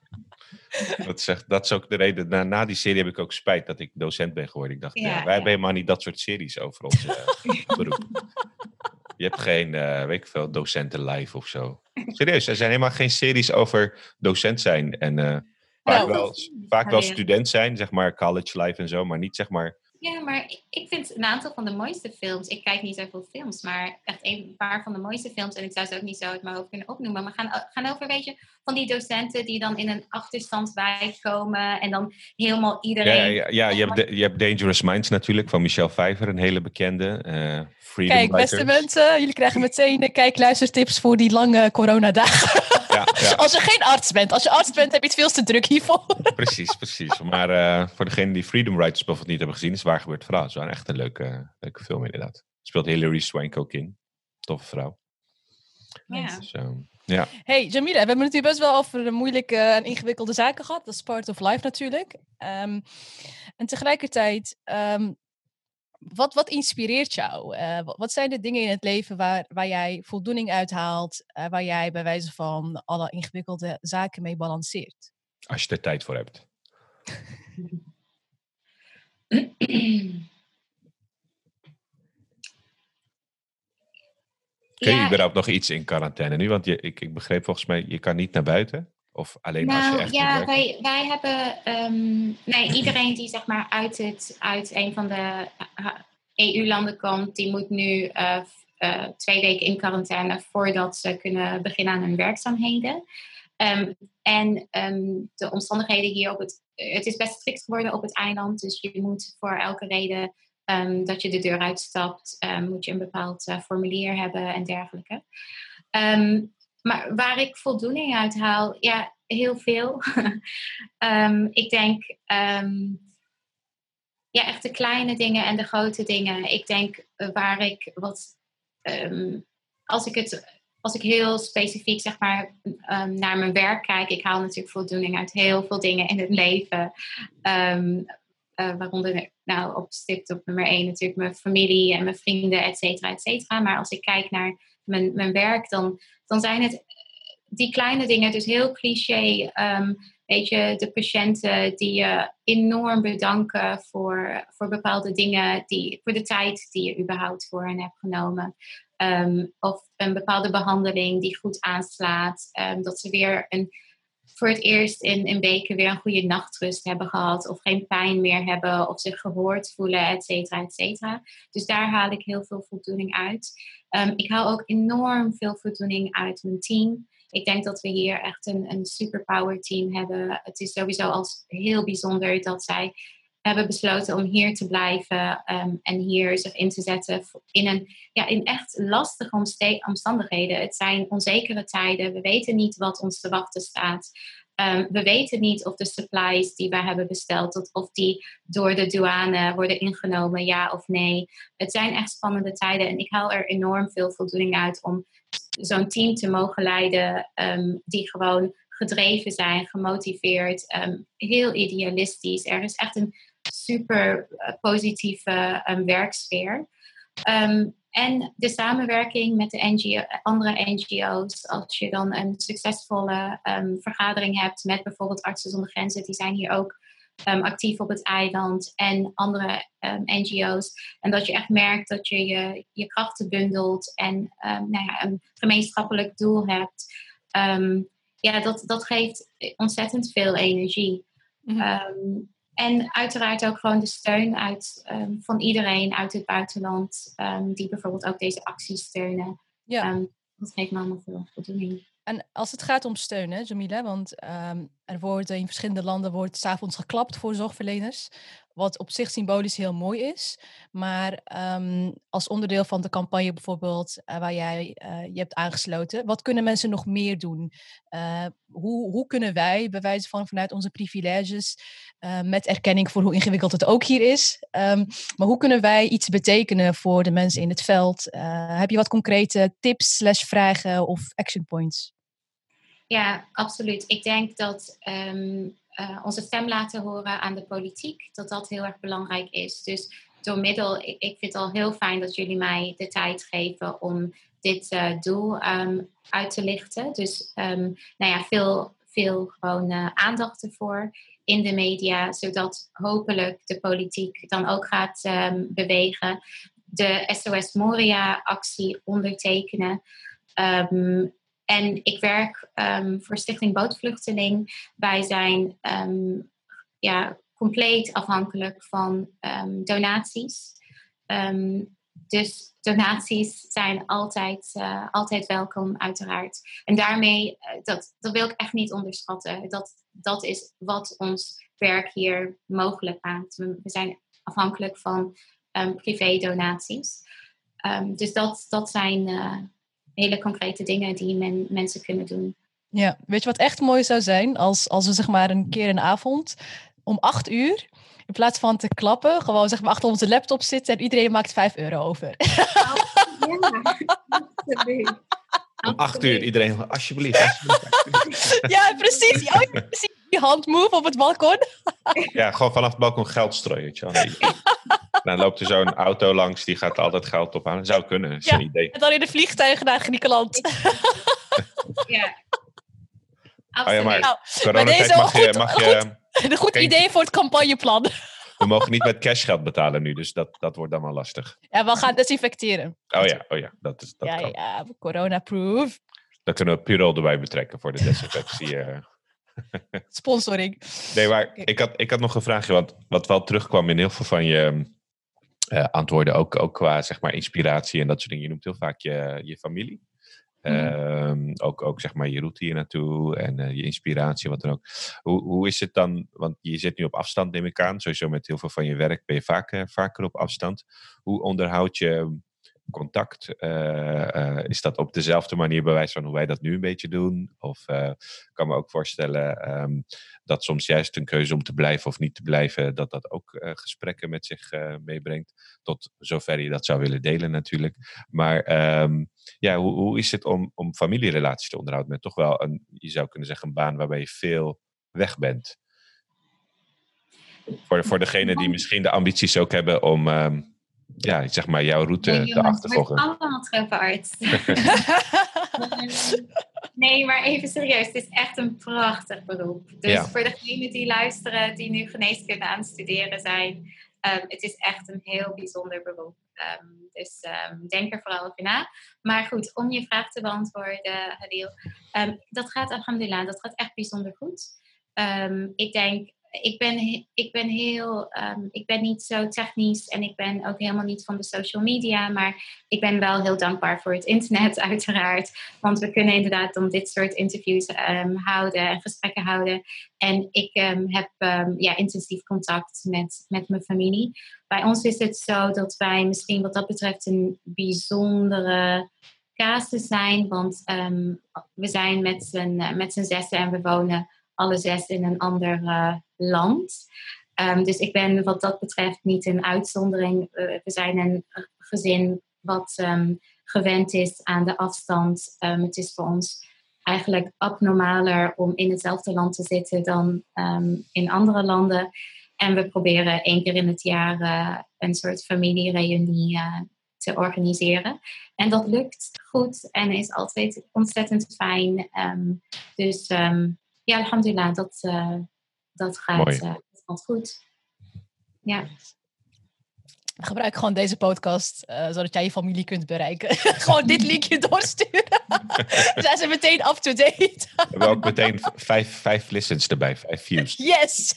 A: [LAUGHS] dat, zegt, dat is ook de reden. Na, na, die serie heb ik ook spijt dat ik docent ben geworden. Ik dacht, ja, wij hebben helemaal niet dat soort series over ons uh, [LAUGHS] beroep. Je hebt geen, uh, weet ik veel, docenten live of zo. Serieus, er zijn helemaal geen series over docent zijn. En uh, vaak, nou, wel, vaak wel student zijn, zeg maar, college life en zo. Maar niet, zeg maar,
B: ja, maar ik vind een aantal van de mooiste films. Ik kijk niet zoveel films, maar echt een paar van de mooiste films. En ik zou ze ook niet zo uit mijn hoofd kunnen opnoemen. Maar gaan, gaan over, weet je, van die docenten die dan in een achterstandswijk komen. En dan helemaal iedereen.
A: Ja, ja, ja, je, hebt je hebt Dangerous Minds natuurlijk van Michelle Pfeiffer, een hele bekende. Uh,
C: Kijk, beste mensen, jullie krijgen meteen kijkluistertips voor die lange coronadagen. Ja, ja. Als je geen arts bent. Als je arts bent, heb je het veel te druk hiervoor. [LAUGHS]
A: Precies, precies. Maar uh, voor degenen die Freedom Writers bijvoorbeeld niet hebben gezien, is waar gebeurt verhaal. Het is wel echt een leuke, leuke film inderdaad. Speelt Hilary Swank ook in. Toffe vrouw.
C: Ja. Dus, uh, ja. Hey Jamila, we hebben het hier best wel over moeilijke en ingewikkelde zaken gehad. Dat is part of life natuurlijk. Um, en tegelijkertijd um, wat, wat inspireert jou? Uh, wat zijn de dingen in het leven waar, waar jij voldoening uithaalt, uh, waar jij bij wijze van alle ingewikkelde zaken mee balanceert?
A: Als je er tijd voor hebt. Kun je überhaupt nog iets in quarantaine nu? Want je, ik, ik begreep volgens mij, je kan niet naar buiten. Of alleen nou, als je nou, echt
B: Ja, wij, wij hebben... Um, nee, iedereen die zeg maar uit, het, uit een van de EU-landen komt... die moet nu uh, uh, twee weken in quarantaine... voordat ze kunnen beginnen aan hun werkzaamheden. Um, en um, de omstandigheden hier op het... Het is best strikt geworden op het eiland. Dus je moet voor elke reden dat je de deur uitstapt... moet je een bepaald uh, formulier hebben en dergelijke. Maar waar ik voldoening uit haal, ja, heel veel. um, [LAUGHS] ik denk, um, ja, echt de kleine dingen en de grote dingen. Ik denk uh, waar ik wat, um, als ik het, als ik heel specifiek zeg maar naar mijn werk kijk, ik haal natuurlijk voldoening uit heel veel dingen in het leven. Uh, waaronder nou op stipt op nummer één natuurlijk mijn familie en mijn vrienden, et cetera, et cetera. Maar als ik kijk naar mijn, mijn werk, dan dan zijn het die kleine dingen, dus heel cliché. Um, weet je, de patiënten die je enorm bedanken voor, voor bepaalde dingen, die, voor de tijd die je überhaupt voor hen hebt genomen. Um, of een bepaalde behandeling die goed aanslaat. Um, dat ze weer een, voor het eerst in, in weken weer een goede nachtrust hebben gehad. Of geen pijn meer hebben. Of zich gehoord voelen, et cetera, et cetera. Dus daar haal ik heel veel voldoening uit. Ehm, ik haal ook enorm veel voldoening uit mijn team. Ik denk dat we hier echt een, een superpower team hebben. Het is sowieso als heel bijzonder dat zij hebben besloten om hier te blijven um, en hier zich in te zetten in, een, ja, in echt lastige omstandigheden. Het zijn onzekere tijden. We weten niet wat ons te wachten staat. Um, we weten niet of de supplies die wij hebben besteld, of die door de douane worden ingenomen, ja of nee. Het zijn echt spannende tijden en ik haal er enorm veel voldoening uit om zo'n team te mogen leiden um, die gewoon gedreven zijn, gemotiveerd, heel idealistisch. Er is echt een super uh, positieve um, werksfeer. Um, en de samenwerking met de NGO, andere NGO's, als je dan een succesvolle um, vergadering hebt met bijvoorbeeld Artsen zonder Grenzen, die zijn hier ook um, actief op het eiland en andere um, NGO's. En dat je echt merkt dat je je, je krachten bundelt en nou ja, een gemeenschappelijk doel hebt. ja, dat, dat geeft ontzettend veel energie. Mm en uiteraard ook gewoon de steun uit, um, van iedereen uit het buitenland, um, die bijvoorbeeld ook deze acties steunen. Ja. Um, dat geeft me allemaal veel voldoening.
C: En als het gaat om steun, hè, Jamila, want er wordt in verschillende landen wordt s'avonds geklapt voor zorgverleners. Wat op zich symbolisch heel mooi is. Maar um, als onderdeel van de campagne bijvoorbeeld, uh, waar jij uh, je hebt aangesloten, wat kunnen mensen nog meer doen? Uh, hoe, hoe kunnen wij, bij wijze van vanuit onze privileges, met erkenning voor hoe ingewikkeld het ook hier is, um, maar hoe kunnen wij iets betekenen voor de mensen in het veld? heb je wat concrete tips, slash vragen of action points?
B: Ja, absoluut. Ik denk dat um, uh, onze stem laten horen aan de politiek, dat dat heel erg belangrijk is. Dus door middel, ik, ik vind het al heel fijn dat jullie mij de tijd geven om dit uh, doel um, uit te lichten. Dus um, nou ja, veel, veel gewoon uh, aandacht ervoor in de media, zodat hopelijk de politiek dan ook gaat bewegen. De SOS Moria-actie ondertekenen. En ik werk um, voor Stichting Bootvluchteling. Wij zijn um, ja, compleet afhankelijk van um, donaties. dus donaties zijn altijd, uh, altijd welkom, uiteraard. En daarmee, uh, dat, dat wil ik echt niet onderschatten. Dat, dat is wat ons werk hier mogelijk maakt. We, zijn afhankelijk van privé-donaties. dus dat, dat zijn. Uh, hele concrete dingen die men, mensen kunnen doen.
C: Ja, weet je wat echt mooi zou zijn? Als, als we zeg maar een keer een avond om acht uur, in plaats van te klappen, gewoon zeg maar achter onze laptop zitten en iedereen maakt vijf euro over. [LAUGHS]
A: Om acht uur, iedereen, alsjeblieft. alsjeblieft.
C: ja, precies. Ja, precies. Die handmove op het balkon.
A: ja, gewoon vanaf het balkon geld strooien. [LAUGHS] Dan loopt er zo'n auto langs, die gaat altijd geld ophalen. Zou kunnen, is ja, een idee.
C: En dan in de vliegtuigen naar Griekenland.
B: ja.
A: Oh ja, maar nou, coronatijd mag je... Mag je
C: een goed idee voor het campagneplan.
A: We mogen niet met cashgeld betalen nu, dus dat, dat wordt dan wel lastig.
C: Ja, we gaan desinfecteren.
A: Oh ja, oh ja dat is dat
C: Ja, kan. ja, corona-proof.
A: Dan kunnen we Purol erbij betrekken voor de desinfectie. uh.
C: Sponsoring.
A: Nee, maar ik had, ik had nog een vraagje, want wat wel terugkwam in heel veel van je uh, antwoorden, ook, ook qua zeg maar inspiratie en dat soort dingen. Je noemt heel vaak je, je familie. Mm. ook, ook zeg maar je route hier naartoe en uh, je inspiratie, wat dan ook. Hoe, hoe is het dan, want je zit nu op afstand neem ik aan, sowieso met heel veel van je werk ben je vaak, vaker op afstand. Hoe onderhoud je contact? Uh, is dat op dezelfde manier bewijs van hoe wij dat nu een beetje doen? Of ik kan me ook voorstellen um, dat soms juist een keuze om te blijven of niet te blijven, dat dat ook gesprekken met zich meebrengt. Tot zover je dat zou willen delen natuurlijk. Maar um, ja, hoe, hoe is het om, om familierelaties te onderhouden met toch wel een, je zou kunnen zeggen, een baan waarbij je veel weg bent? Voor, voor degenen die misschien de ambities ook hebben om um, ja, zeg maar jouw route nee, te achtervolgen.
B: allemaal trefferarts. [LAUGHS] [LAUGHS] nee, maar even serieus. Het is echt een prachtig beroep. Dus voor degenen die luisteren, die nu geneeskunde aan het studeren zijn. Ehm, het is echt een heel bijzonder beroep. Ehm, dus um, denk er vooral over na. Maar goed, om je vraag te beantwoorden, Hadil. dat gaat, alhamdulillah, dat gaat echt bijzonder goed. ik denk ik ben, ik ben heel, um, ik ben niet zo technisch en ik ben ook helemaal niet van de social media, maar ik ben wel heel dankbaar voor het internet [LAUGHS] uiteraard, want we kunnen inderdaad dan dit soort interviews um, houden en gesprekken houden. En ik um, heb ja, intensief contact met, met mijn familie. Bij ons is het zo dat wij misschien wat dat betreft een bijzondere casus zijn, want we zijn met z'n, met z'n zessen en we wonen alle zes in een ander uh, land. Um, dus ik ben wat dat betreft niet een uitzondering. Uh, we zijn een gezin wat um, gewend is aan de afstand. Um, het is voor ons eigenlijk abnormaler om in hetzelfde land te zitten dan in andere landen. En we proberen één keer in het jaar uh, een soort familiereunie uh, te organiseren. En dat lukt goed en is altijd ontzettend fijn. dus ja, alhamdulillah, dat, dat, gaat, uh, dat gaat goed. Ja.
C: Gebruik gewoon deze podcast, uh, zodat jij je familie kunt bereiken. [LAUGHS] gewoon dit linkje doorsturen. [LAUGHS] Zijn ze meteen up-to-date.
A: We hebben ook meteen vijf, vijf listens erbij, vijf views.
C: Yes!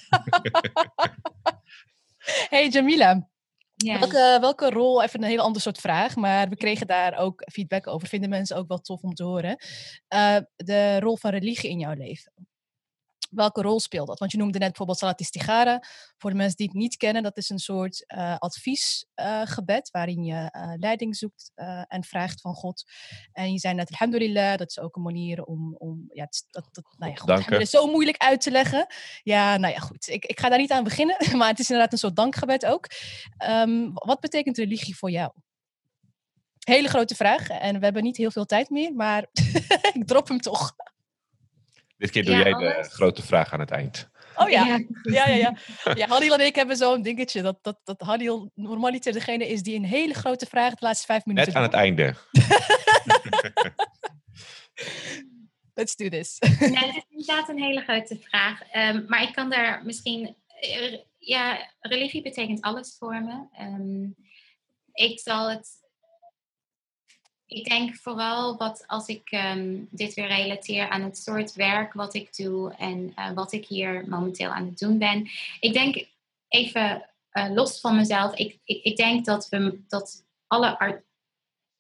C: [LAUGHS] hey Jamila. Welke, welke rol, even een hele ander soort vraag, maar we kregen daar ook feedback over. Vinden mensen ook wel tof om te horen. Uh, de rol van religie in jouw leven welke rol speelt dat? Want je noemde net bijvoorbeeld Salat Istigara. Voor de mensen die het niet kennen, dat is een soort uh, adviesgebed uh, waarin je uh, leiding zoekt en vraagt van God. En je zei net Alhamdulillah, dat is ook een manier om, om ja, dat, dat, nou ja, goed, is zo moeilijk uit te leggen. Ja, nou ja, goed. Ik, ik ga daar niet aan beginnen, [LAUGHS] maar het is inderdaad een soort dankgebed ook. Um, wat betekent religie voor jou? Hele grote vraag en we hebben niet heel veel tijd meer, maar [LAUGHS] ik drop hem toch.
A: Dit keer doe jij de grote vraag aan het eind.
C: Oh ja, ja, ja. ja, ja. Hadil en ik hebben zo'n dingetje. Dat, dat, dat Hadil normaliter degene is die een hele grote vraag de laatste vijf minuten
A: Net aan het einde. [LAUGHS]
C: Let's do this.
B: Ja, het is inderdaad een hele grote vraag. Um, maar ik kan daar misschien... Eh, ja, religie betekent alles voor me. Um, ik zal het ik denk vooral wat als ik ehm, dit weer relateer aan het soort werk wat ik doe en uh, wat ik hier momenteel aan het doen ben. Ik denk even uh, los van mezelf, ik, ik, ik, denk dat, we, dat alle, ar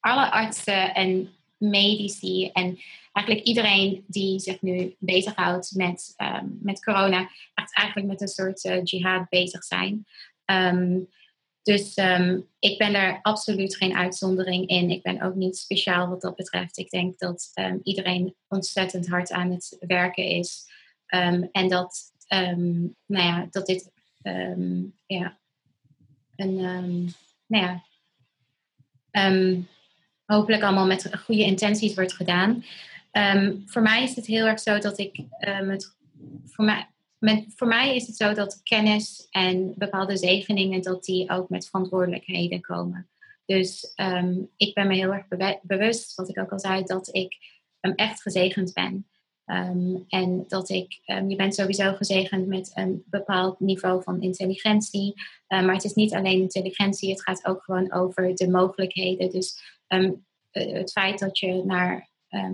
B: alle artsen en medici en eigenlijk iedereen die zich nu bezighoudt met, um, met corona, echt eigenlijk met een soort uh, jihad bezig zijn. Um, dus ehm, ik ben daar absoluut geen uitzondering in. Ik ben ook niet speciaal wat dat betreft. Ik denk dat um, iedereen ontzettend hard aan het werken is. Um, en dat, nou ja, dat dit ja, een, nou ja, hopelijk allemaal met goede intenties wordt gedaan. voor mij is het heel erg zo dat ik het voor mij voor mij is het zo dat kennis en bepaalde zegeningen, dat die ook met verantwoordelijkheden komen. Dus ehm, ik ben me heel erg bewust, wat ik ook al zei, dat ik um, echt gezegend ben. Ehm, en dat ik, je bent sowieso gezegend met een bepaald niveau van intelligentie. maar het is niet alleen intelligentie, het gaat ook gewoon over de mogelijkheden. Dus eh, het feit dat je naar,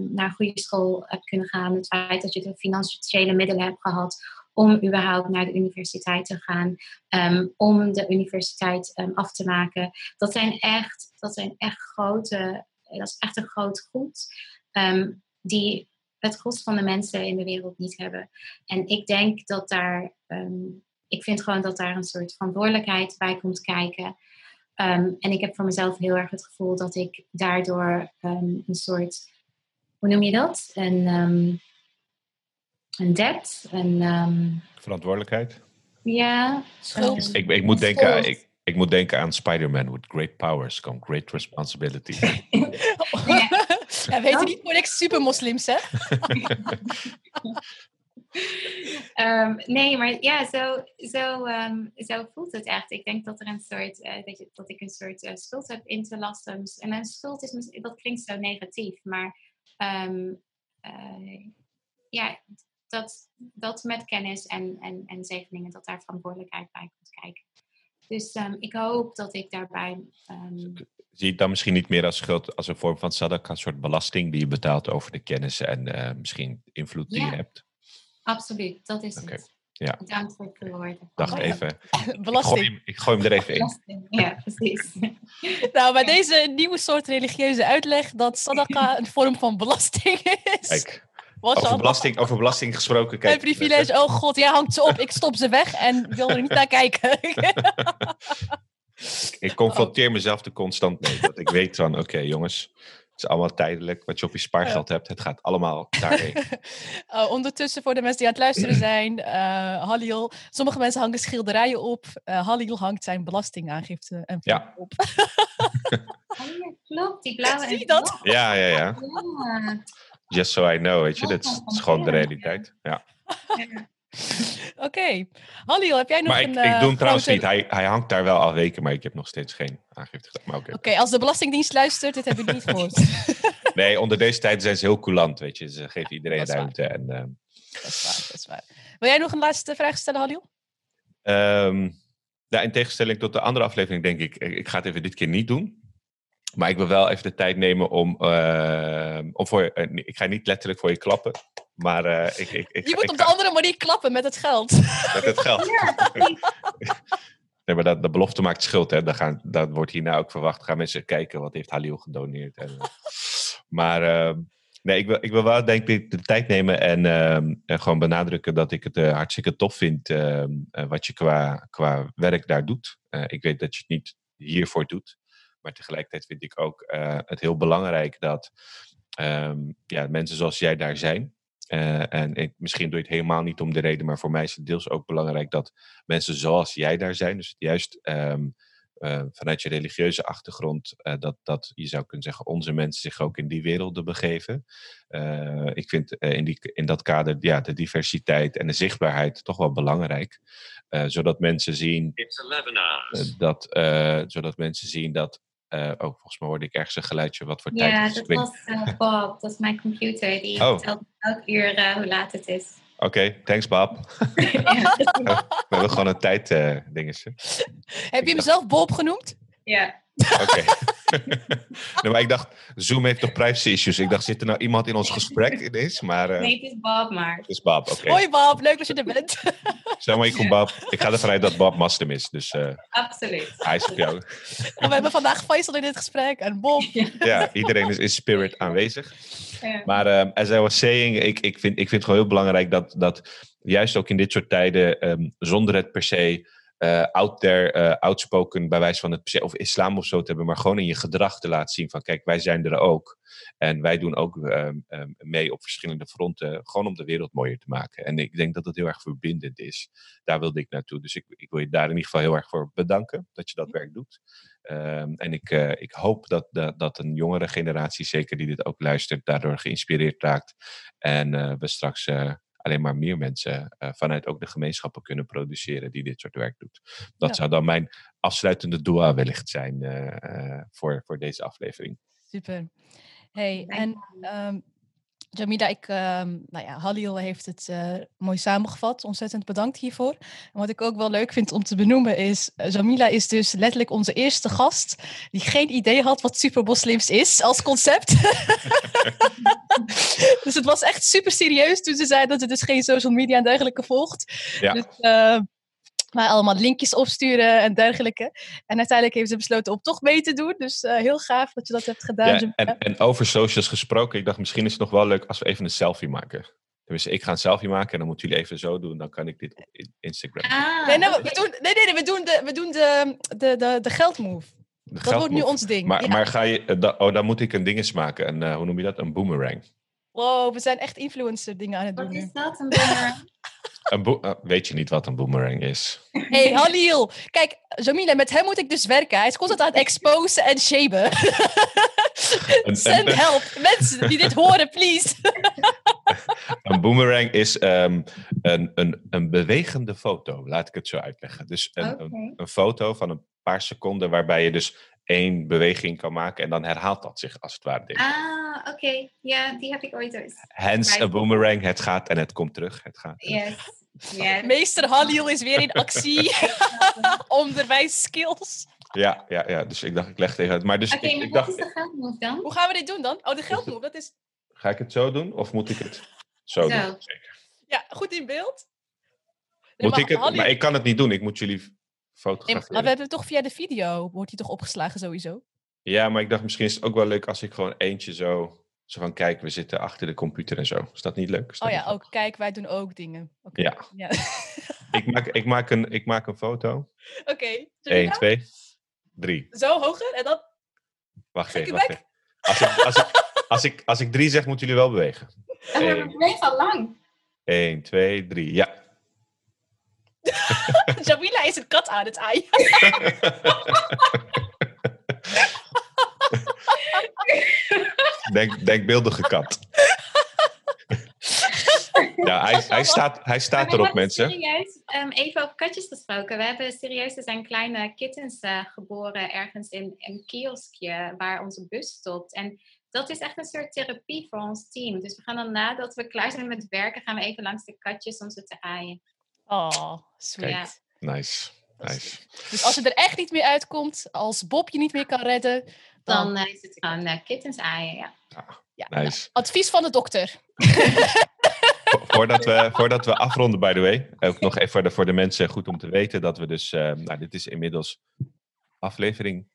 B: naar een goede school hebt kunnen gaan, het feit dat je de financiële middelen hebt gehad om überhaupt naar de universiteit te gaan, um, om de universiteit um, af te maken. Dat zijn echt, dat zijn echt grote, dat is echt een groot goed um, die het gros van de mensen in de wereld niet hebben. En ik denk dat daar, ik vind gewoon dat daar een soort verantwoordelijkheid bij komt kijken. en ik heb voor mezelf heel erg het gevoel dat ik daardoor een soort, hoe noem je dat? Een, een debt. Een, um,
A: Verantwoordelijkheid?
B: Ja,
A: schuld. Ik, ik, moet denken, ik, ik moet denken aan Spider-Man. With great powers come great responsibility. [LAUGHS]
C: ja. ja, weet je niet voor niks super moslims, hè?
B: um, [LAUGHS] nee, maar ja, zo, zo, um, zo voelt het echt. Ik denk dat er een soort, uh, dat, je, dat ik een soort uh, schuld heb in te lasten. En een schuld is, dat klinkt zo negatief, maar um, uh, ja, dat, dat met kennis en, en, en zegeningen, dat daar verantwoordelijkheid bij komt kijken. Dus ehm, ik hoop dat ik daarbij. ehm,
A: Zie je het dan misschien niet meer als schuld als een vorm van sadaka, een soort belasting die je betaalt over de kennis en eh, misschien invloed die
B: Ja.
A: je hebt?
B: absoluut, dat is
A: Oké,
B: het.
A: ja.
B: Bedankt voor het woorden.
A: Dacht
C: Oh,
A: even. [LAUGHS] Ik gooi,
C: Belasting.
A: hem, ik gooi hem er even in.
B: Belasting, Ja, precies. [LAUGHS]
C: Nou, bij deze nieuwe soort religieuze uitleg dat sadaka een vorm van belasting is.
A: Kijk, over belasting, over belasting gesproken.
C: mijn
A: Kijk,
C: privilege. Oh god, jij hangt ze op. Ik stop ze weg en wil er niet naar kijken. [LAUGHS]
A: Ik confronteer mezelf er constant mee. Dat ik weet van, oké jongens, het is allemaal tijdelijk. Wat je op je spaargeld hebt, het gaat allemaal daarheen. [LAUGHS]
C: Oh, ondertussen, voor de mensen die aan het luisteren [CLEARS THROAT] zijn, eh Halil. Sommige mensen hangen schilderijen op. Eh Halil hangt zijn belastingaangifte en
A: Ja.
C: op. [LAUGHS]
B: Oh, ja, klopt, die blauwe.
C: Zie je dat?
A: ja, ja. Ja. Just so I know, weet je. Dat is, dat is gewoon de realiteit. Ja. [LAUGHS]
C: Oké. Halil, heb jij nog
A: Maar
C: een
A: ik,
C: eh,
A: ik doe hem trouwens
C: grote-
A: niet. Hij, hij hangt daar wel al weken, maar ik heb nog steeds geen aangifte gedaan. Maar oké.
C: Oké, als de Belastingdienst luistert, dit hebben jullie niet gehoord. [LAUGHS]
A: Nee, onder deze tijd zijn ze heel coulant, weet je. Ze geven iedereen ruimte. En, ehm,
C: dat is waar, dat is waar. Wil jij nog een laatste vraag stellen, Halil?
A: Ehm, ja, in tegenstelling tot de andere aflevering denk ik, ik ik ga het even dit keer niet doen. Maar ik wil wel even de tijd nemen om, ehm, om voor je, eh, ik ga niet letterlijk voor je klappen, maar eh, ik, ik, ik,
C: Je moet
A: ik
C: op de andere manier klappen met het geld. [LAUGHS]
A: met het geld. [LAUGHS] nee, maar dat, de belofte maakt schuld, hè. Dat, gaan, dat wordt hierna ook verwacht. Gaan mensen kijken, wat heeft Halil gedoneerd. En, eh, [LAUGHS] maar ehm, nee, ik wil, ik wil wel denk ik de tijd nemen en, ehm, en gewoon benadrukken dat ik het hartstikke tof vind wat je qua, qua werk daar doet. Eh, ik weet dat je het niet hiervoor doet. Maar tegelijkertijd vind ik ook eh, het heel belangrijk dat ehm, ja, mensen zoals jij daar zijn. Eh, en ik, misschien doe je het helemaal niet om de reden, maar voor mij is het deels ook belangrijk dat mensen zoals jij daar zijn, dus juist ehm, eh, vanuit je religieuze achtergrond, dat, dat je zou kunnen zeggen, onze mensen zich ook in die werelden begeven. Ik vind in, die, in dat kader ja, de diversiteit en de zichtbaarheid toch wel belangrijk. Zodat mensen zien
D: It's 11 hours.
A: dat, zodat mensen zien dat. Eh, oh, volgens mij hoorde ik ergens een geluidje wat voor tijd
B: Ja,
A: het is.
B: dat
A: Ik weet-
B: was eh, Bob. Dat is mijn computer. Die
A: Oh.
B: vertelt elk uur eh, hoe laat het is.
A: Oké, thanks Bob. [LAUGHS]
B: ja. [LAUGHS]
A: We hebben gewoon een tijd eh dingetje.
C: Heb je hem zelf Bob genoemd?
B: ja.
A: Oké. [LAUGHS] nee, maar ik dacht, Zoom heeft toch privacy issues? Ik dacht, zit er nou iemand in ons gesprek ineens? Maar eh
B: Nee, het is Bob maar.
A: het is Bob, oké.
C: Hoi Bob, leuk dat je er bent. [LAUGHS]
A: Salam alaikum Bob. Ik ga ervan uit dat Bob Mastem is, dus eh,
B: Absoluut.
A: hij is op jou. [LAUGHS]
C: We hebben vandaag Faisal in dit gesprek en Bob.
A: Ja, iedereen is in spirit aanwezig.
B: Ja.
A: Maar um, as I was saying, ik, ik, vind, ik vind het gewoon heel belangrijk dat, dat juist ook in dit soort tijden, ehm, zonder het per se eh out there, outspoken, bij wijze van het of islam of zo te hebben, maar gewoon in je gedrag te laten zien van kijk, wij zijn er ook. En wij doen ook ehm, ehm, mee op verschillende fronten, gewoon om de wereld mooier te maken. En ik denk dat dat heel erg verbindend is. Daar wilde ik naartoe. Dus ik, ik wil je daar in ieder geval heel erg voor bedanken dat je dat werk doet. Ehm, en ik, eh, ik hoop dat, dat, dat een jongere generatie, zeker die dit ook luistert, daardoor geïnspireerd raakt. En we straks alleen maar meer mensen eh, vanuit ook de gemeenschappen kunnen produceren die dit soort werk doet. Dat
C: Ja.
A: zou dan mijn afsluitende dua wellicht zijn eh, eh, voor, voor deze aflevering.
C: Super. Hey, en ehm, Jamila, ik, ehm, nou ja, Halil heeft het eh, mooi samengevat. Ontzettend bedankt hiervoor. En wat ik ook wel leuk vind om te benoemen is, eh, Jamila is dus letterlijk onze eerste gast die geen idee had wat supermoslims is als concept. [LAUGHS] dus het was echt super serieus toen ze zei dat ze dus geen social media en dergelijke volgt.
A: Ja.
C: Dus, maar allemaal linkjes opsturen en dergelijke. En uiteindelijk heeft ze besloten om toch mee te doen. Dus eh, heel gaaf dat je dat hebt gedaan.
A: Ja, en, en over socials gesproken, ik dacht misschien is het nog wel leuk als we even een selfie maken. Dus ik ga een selfie maken en dan moeten jullie even zo doen. Dan kan ik dit op in- Instagram.
B: Ah,
C: Nee, nee,
B: oké.
C: we doen, nee, nee, nee, we doen de, we doen de, de, de, de geldmove.
A: De
C: Dat wordt nu ons ding.
A: Maar,
C: Ja.
A: maar ga je, eh, da- oh, dan moet ik een dinges maken. Een, eh, hoe noem je dat? Een boomerang.
C: Wow, we zijn echt influencer dingen aan het doen
B: Wat is dat? Een boomerang? [LAUGHS]
A: Een bo- eh, weet je niet wat een boomerang is?
C: hey, Halil. Kijk, Jamila, met hem moet ik dus werken. Hij is constant aan het exposen en shamen. [LAUGHS] Send help. Mensen die dit horen, please. [LAUGHS]
A: Een boomerang is ehm, een, een, een bewegende foto, laat ik het zo uitleggen. Dus een, een foto van een paar seconden waarbij je dus één beweging kan maken en dan herhaalt dat zich als het ware. denk ik.
B: Ah, oké. Ja, die heb ik ooit eens.
A: Hence een boomerang, het gaat en het komt terug. Het gaat.
B: Yes. Ja, [LAUGHS]
C: Meester Halil is weer in actie. [LAUGHS] Onderwijs skills.
A: Ja, ja, ja, dus ik dacht, ik leg tegen uit. Maar dus
B: Oké,
A: ik,
B: maar
A: ik dacht,
B: is de geldmove dan?
C: Hoe gaan we dit doen dan? Oh, de geldmove. Dat is
A: ga ik het zo doen of moet ik het zo,
B: Zo.
A: doen? Zeker.
C: ja, goed in beeld. Nee,
A: Moet ik het,
C: Halil-
A: maar ik kan het niet doen, ik moet jullie
C: Nee, maar we hebben toch via de video, wordt hij toch opgeslagen sowieso?
A: Ja, maar ik dacht misschien is het ook wel leuk als ik gewoon eentje zo, zo van kijk, we zitten achter de computer en zo. Is dat niet leuk? Dat
C: Oh ja, ook kijk, wij doen ook dingen. Oké.
A: Ja.
C: ja. [LAUGHS]
A: Ik maak, ik, maak een, ik maak een foto.
C: Oké.
A: 1,
C: Jamila?
A: 2, 3.
C: Zo hoger en dan.
A: Wacht even, wacht even. Als ik, als, ik, als, ik, als ik drie zeg, moeten jullie wel bewegen. Hey.
B: we bewegen al lang.
A: 1, 2, 3. Ja. [LAUGHS]
C: Jamila is een kat aan het aaien. [LAUGHS]
A: Denk, denkbeeldige kat. [LAUGHS] Ja, hij, hij staat, hij staat erop, mensen.
B: Serieus, ehm, even over katjes gesproken. We hebben serieus, er zijn kleine kittens eh, geboren ergens in een kioskje waar onze bus stopt. En dat is echt een soort therapie voor ons team. Dus we gaan dan nadat we klaar zijn met werken, gaan we even langs de katjes om ze te aaien.
C: Oh, sweet.
A: Nice. nice.
C: Dus als je er echt niet meer uitkomt, als Bob je niet meer kan redden, dan,
B: Dan eh, is het gewoon eh, kittens aaien, ja.
C: ja,
A: nice.
C: advies van de dokter. [LAUGHS]
A: Vo- Voordat we, voordat we afronden, by the way. Ook nog even voor de, voor de mensen goed om te weten dat we dus... eh, nou, dit is inmiddels aflevering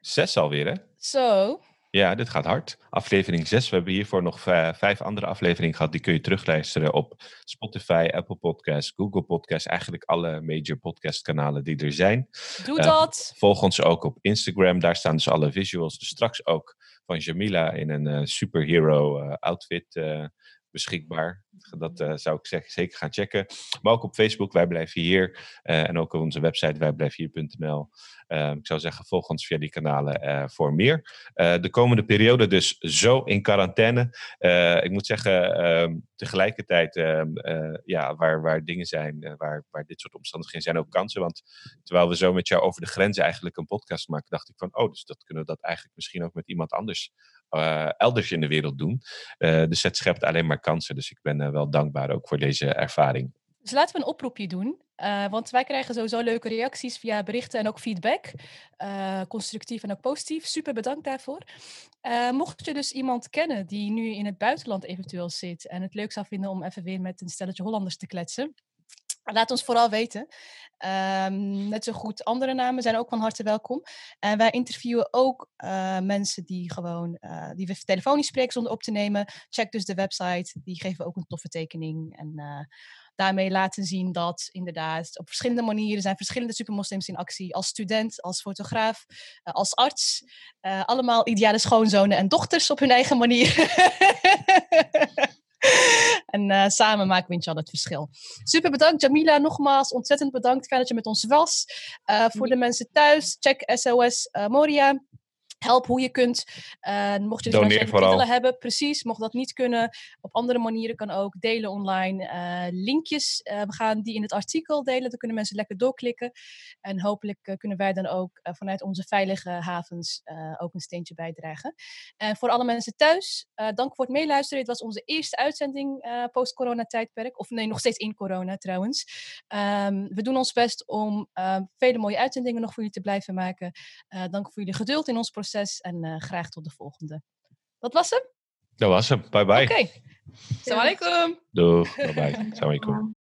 A: 6 alweer, hè?
C: Zo,
A: Ja, dit gaat hard. Aflevering 6. We hebben hiervoor nog vij- vijf andere afleveringen gehad. Die kun je terugluisteren op Spotify, Apple Podcasts, Google Podcasts. Eigenlijk alle major podcastkanalen die er zijn.
C: doe
A: Ja.
C: dat.
A: Volg ons ook op Instagram. Daar staan dus alle visuals. Dus straks ook van Jamila in een eh, superhero eh, outfit eh, beschikbaar. Dat eh, zou ik zeggen, zeker gaan checken. Maar ook op Facebook, wij blijven hier. eh, en ook op onze website, wijblijvenhier.nl. Eh, ik zou zeggen, volg ons via die kanalen eh, voor meer. De komende periode dus zo in quarantaine. Ik moet zeggen, ehm, tegelijkertijd, ehm, eh, ja, waar, waar dingen zijn, waar, waar dit soort omstandigheden zijn, ook kansen. Want terwijl we zo met jou over de grenzen eigenlijk een podcast maken, dacht ik van, oh, dus dat kunnen we dat eigenlijk misschien ook met iemand anders eh, elders in de wereld doen. Eh, dus het schept alleen maar kansen. Dus ik ben eh, wel dankbaar ook voor deze ervaring.
C: Dus laten we een oproepje doen. want wij krijgen sowieso leuke reacties via berichten en ook feedback. constructief en ook positief. Super bedankt daarvoor. Mocht je dus iemand kennen die nu in het buitenland eventueel zit en het leuk zou vinden om even weer met een stelletje Hollanders te kletsen. Laat ons vooral weten. Ehm, net zo goed andere namen zijn ook van harte welkom. En wij interviewen ook eh, mensen die gewoon eh, die we telefonisch spreken zonder op te nemen. Check dus de website. Die geven ook een toffe tekening. En eh, daarmee laten zien dat inderdaad op verschillende manieren zijn verschillende supermoslims in actie. Als student, als fotograaf, als arts. Allemaal ideale schoonzonen en dochters op hun eigen manier. [LAUGHS] [LAUGHS] en eh, samen maken we inshallah het verschil. Super bedankt Jamila, nogmaals ontzettend bedankt. Fijn dat je met ons was. Eh, voor de mensen thuis, check SOS eh, Moria. Help hoe je kunt. Eh, mocht je
A: vooral.
C: middelen hebben, precies. Mocht dat niet kunnen, op andere manieren kan ook. Delen online. eh, linkjes, eh, we gaan die in het artikel delen. Dan kunnen mensen lekker doorklikken. En hopelijk kunnen wij dan ook vanuit onze veilige havens ook een steentje bijdragen. En voor alle mensen thuis, dank voor het meeluisteren. Dit was onze eerste uitzending eh, post-corona-tijdperk. Of nee, nog steeds in corona trouwens. Ehm, we doen ons best om vele mooie uitzendingen nog voor jullie te blijven maken. Dank voor jullie geduld in ons proces en eh, graag tot de volgende. Dat was hem?
A: Dat was hem. Bye bye.
C: Oké. Assalamu alaikum.
A: Doeg. Bye bye. Assalamu alaikum.